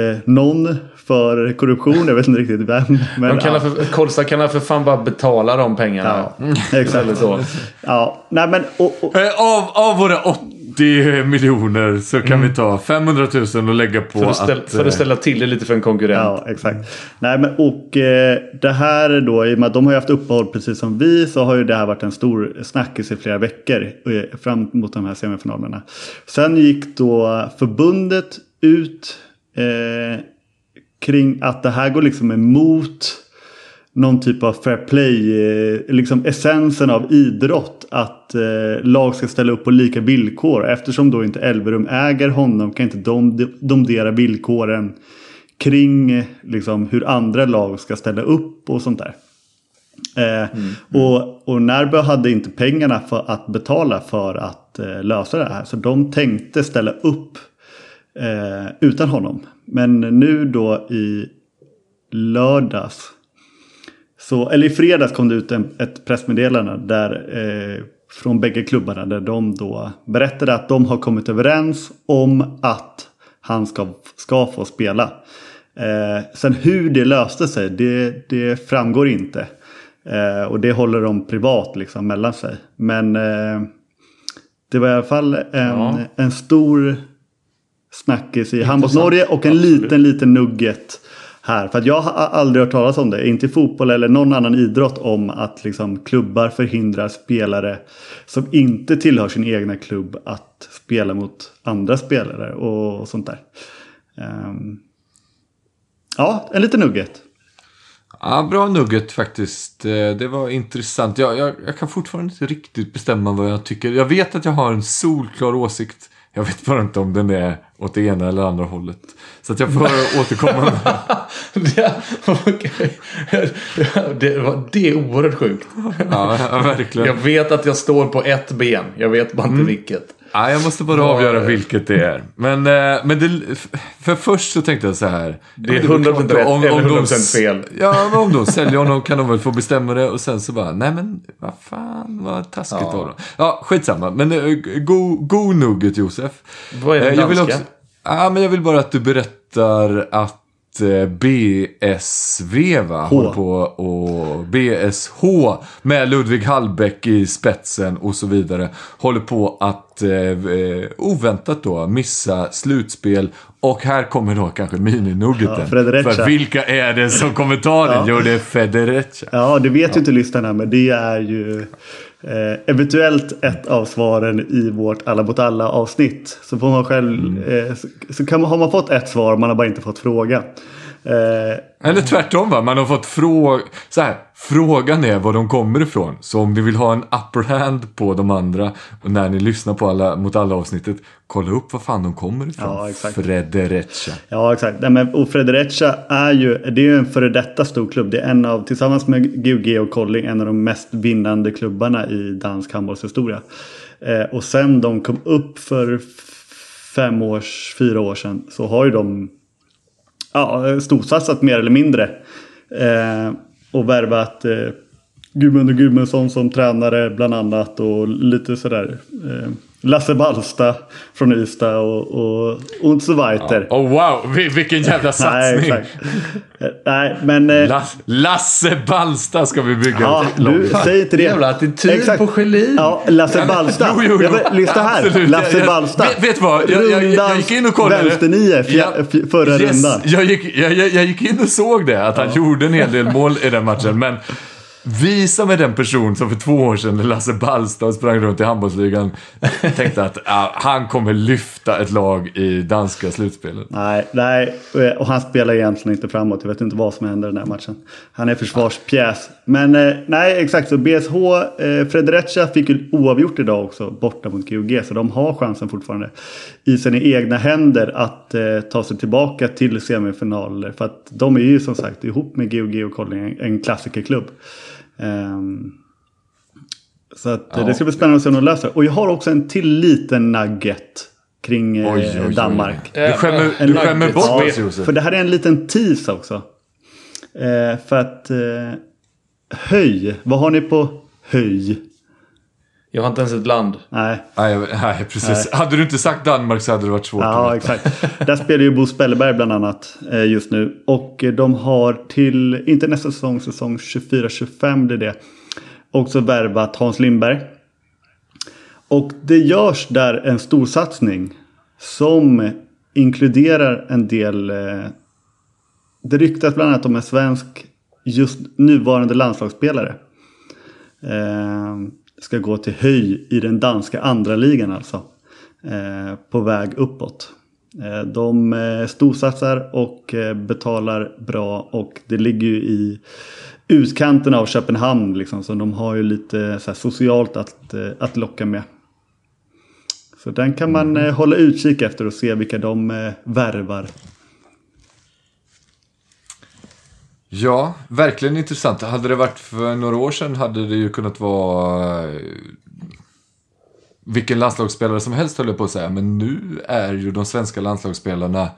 eh, någon för korruption. Jag vet inte riktigt vem. Men, De kallar ja, för, Kolstad kan för fan bara betala de pengarna. ja, exakt. Eller så. Ja, nej men och, och, Eh, Av, av våra 80 miljoner så kan vi ta 500 000 och lägga på För att, ställa, att... för att ställa till det lite för en konkurrent. Ja, exakt. Nej, men och eh, det här då, i och med att de har ju haft uppehåll precis som vi, så har ju det här varit en stor snackis i flera veckor eh, fram mot de här semifinalerna. Sen gick då förbundet ut eh, kring att det här går liksom emot någon typ av fair play, eh, liksom essensen av idrott. Att eh, lag ska ställa upp på lika villkor. Eftersom då inte Elverum äger honom kan inte de domdera villkoren kring eh, liksom, hur andra lag ska ställa upp och sånt där. Eh, Och, och Närbö hade inte pengarna för att betala för att eh, lösa det här. Så de tänkte ställa upp eh, utan honom. Men nu då i lördags. Så, eller i fredags kom det ut en, ett pressmeddelande där, eh, från bägge klubbarna. Där de då berättade att de har kommit överens om att han ska, ska få spela. Eh, sen hur det löste sig, det, det framgår inte. Eh, och det håller de privat liksom mellan sig. Men eh, det var i alla fall en, Ja. en stor snackis i Handboll Intressant. Norge och en Absolut. liten, liten nugget här. För att jag har aldrig hört talas om det, inte i fotboll eller någon annan idrott, om att liksom klubbar förhindrar spelare som inte tillhör sin egna klubb att spela mot andra spelare och, och sånt där. Ehm, ja, en liten nugget. Ja, bra nugget faktiskt. Eh, Det var intressant. Jag, jag, jag kan fortfarande inte riktigt bestämma vad jag tycker. Jag vet att jag har en solklar åsikt. Jag vet bara inte om den är åt det ena eller andra hållet. Så att jag får återkomma med det, okej. det, var, det är oerhört sjukt. Ja, verkligen. Jag vet att jag står på ett ben. Jag vet bara inte vilket. Ja, jag måste bara avgöra vilket det är. Men, eh, men det, för först så tänkte jag så här. Det är Ja, men 100% klart, rätt eller de 100% fel. Ja, men om de säljer honom kan de väl få bestämma det. Och sen så bara, nej men vad fan vad taskigt Ja. av dem. Ja, skitsamma. Men eh, god go nugget Josef. Vad är den Eh, jag vill danska? också, ja, men jag vill bara att du berättar att BSV va, håller på och BSH med Ludvig Hallbäck i spetsen och så vidare håller på att eh, eh, oväntat då missa slutspel och här kommer då kanske mininuggeten. Ja. För vilka är det som kommer ta den? Jo, det är Federica. Ja, det vet ju inte lyssnarna, men det är ju eh, eventuellt ett av svaren i vårt Alla mot alla avsnitt. Så får man själv, eh, så, så kan man, har man fått ett svar, man har bara inte fått fråga. Eh, Eller tvärtom va, man har fått fråga... Så här, frågan är var de kommer ifrån. Så om ni vill ha en upper hand på de andra och när ni lyssnar på alla, mot alla avsnittet, kolla upp var fan de kommer ifrån. Ja, exakt. Frederica. Ja, exakt. Nej, men, och Fredericia är ju, det är ju en före detta stor klubb. Det är en av, tillsammans med GOG och Colling, en av de mest vinnande klubbarna i dansk handbollshistoria. Eh, och sen de kom upp för fem års, fyra år sedan så har ju de ja, storsatsat mer eller mindre. Eh, och värvat eh, Gudmund och Gudmundsson som tränare bland annat och lite sådär. Eh, Lasse Ballsta från Ystad och, och so weiter. Oh wow, Vil- vilken jävla Nej, satsning! exakt. Eh, Nej, men... eh, Lass, Lasse Ballsta ska vi bygga Ja, du, säg inte det. Jävla attityd på Schelin. Ja, Lasse Ballsta. Jo, jo, jo. Ja, men, lyssna här. Absolut. Lasse Jag- jag- Ballsta. vet- vet vad? Jag- jag- jag gick in och kollade. Vänsternio fjär- Ja. förra Yes, rundan. Jag gick, jag, gick in och såg det, att han gjorde en hel del mål i den matchen. Men visa mig den person som för två år sedan när Lasse Ballstad sprang runt i handbollsligan tänkte att ja, han kommer lyfta ett lag i danska slutspelet. Nej, nej, och han spelar egentligen inte framåt. Jag vet inte vad som händer i den här matchen. Han är försvarspjäs. Men eh, nej, exakt så. BSH, eh, fick ju oavgjort idag också borta mot GOG. Så de har chansen fortfarande i sina egna händer att eh, ta sig tillbaka till semifinaler. För att de är ju som sagt ihop med GOG och Kolding, en klassikerklubb. Ehm, så att, eh, det ska bli spännande att se om de löser. Och jag har också en till liten nugget kring eh, Oj, oj, oj. Danmark. Du skämmer, En du skämmer bort Ja. För det här är en liten tease också. Eh, för att eh, höj, vad har ni på höj? Jag har inte ens ett land. Nej, Nej, nej, precis. Hade du inte sagt Danmark så hade det varit svårt. ja att veta. exakt. Där spelar ju Bo Spelleberg bland annat eh, just nu. Och eh, de har till, inte nästa säsong, säsong 24-25 det är det. Också värvat Hans Lindberg. Och det görs där en stor satsning som inkluderar en del eh, Det ryktas bland annat om en svensk just nuvarande landslagsspelare. Ska gå till höj i den danska andra ligan alltså. Eh, på väg uppåt. Eh, de eh, storsatsar och eh, betalar bra och det ligger ju i utkanten av Köpenhamn liksom. Så de har ju lite så här, socialt att, eh, att locka med. Så den kan man eh, hålla utkik efter och se vilka de värvar. Ja, verkligen intressant. Hade det varit för några år sedan hade det ju kunnat vara eh, vilken landslagsspelare som helst höll jag på att säga. Men nu är ju de svenska landslagsspelarna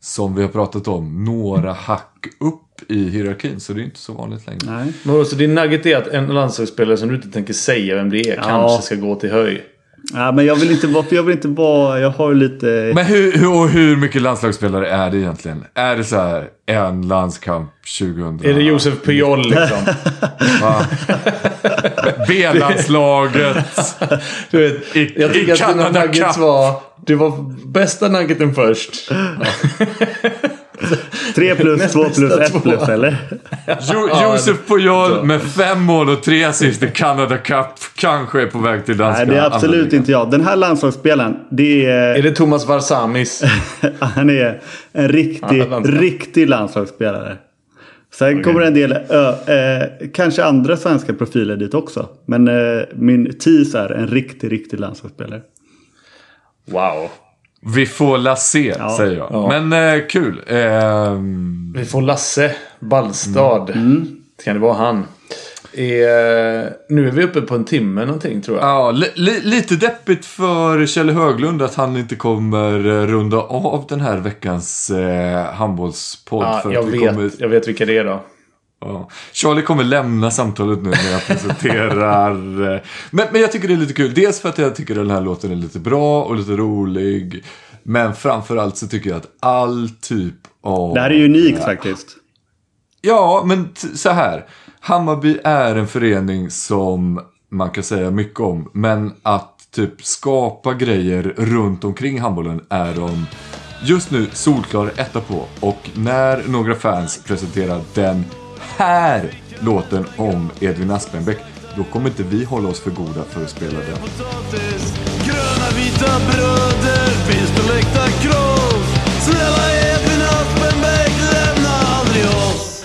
som vi har pratat om några hack upp i hierarkin. Så det är inte så vanligt längre. Nej. Men så din nugget är att en landslagsspelare som du inte tänker säga vem det är Ja. kanske ska gå till höj. Ja, men jag vill inte vara, jag vill inte vara, jag har lite... Men hur, hur, och hur mycket landslagsspelare är det egentligen? Är det så här en landskamp 2000? Är det Josef Pujol liksom? B-landslaget. Du vet, I- jag i tycker att dina nuggets var... Det var bästa nuggeten först. 3 plus, Näst 2 plus, bästa 1 två. plus eller? Jo, Josef Pujol med fem mål och tre assist i Canada Cup kanske är på väg till danska Nej, det är absolut ligan. inte jag. Den här landslagsspelaren, det är... Är det Thomas Varsamis? Han är en riktig, Ja, landslag. riktig landslagsspelare. Sen kommer en del, ö, eh, kanske andra svenska profiler dit också. Men eh, min tease är en riktig, riktig landslagsspelare. Wow. Vi får la se, Ja. säger jag. Ja. Men eh, kul. Ehm, Vi får Lasse Ballstad. Mm. Kan det vara han? Eh, nu är vi uppe på en timme någonting tror jag. ja, li, li, lite deppigt för Kjell Höglund att han inte kommer eh, runda av den här veckans eh, handbollspodd. Ja, jag, vet, kommer, jag vet vilka det är då. Ja. Charlie kommer lämna samtalet nu när jag presenterar. eh, men, men jag tycker det är lite kul. Dels för att jag tycker den här låten är lite bra och lite rolig. Men framförallt så tycker jag att all typ av... Det här är ju unikt faktiskt. Ja, men så här. Hammarby är en förening som man kan säga mycket om. Men att typ skapa grejer runt omkring handbollen är de just nu solklar etta på. Och när några fans presenterar den här låten om Edvin Aspenbäck. Då kommer inte vi hålla oss för goda för att spela den. Gröna vita bröder finns på läktarkross Snälla Edvin Aspenbäck lämna aldrig oss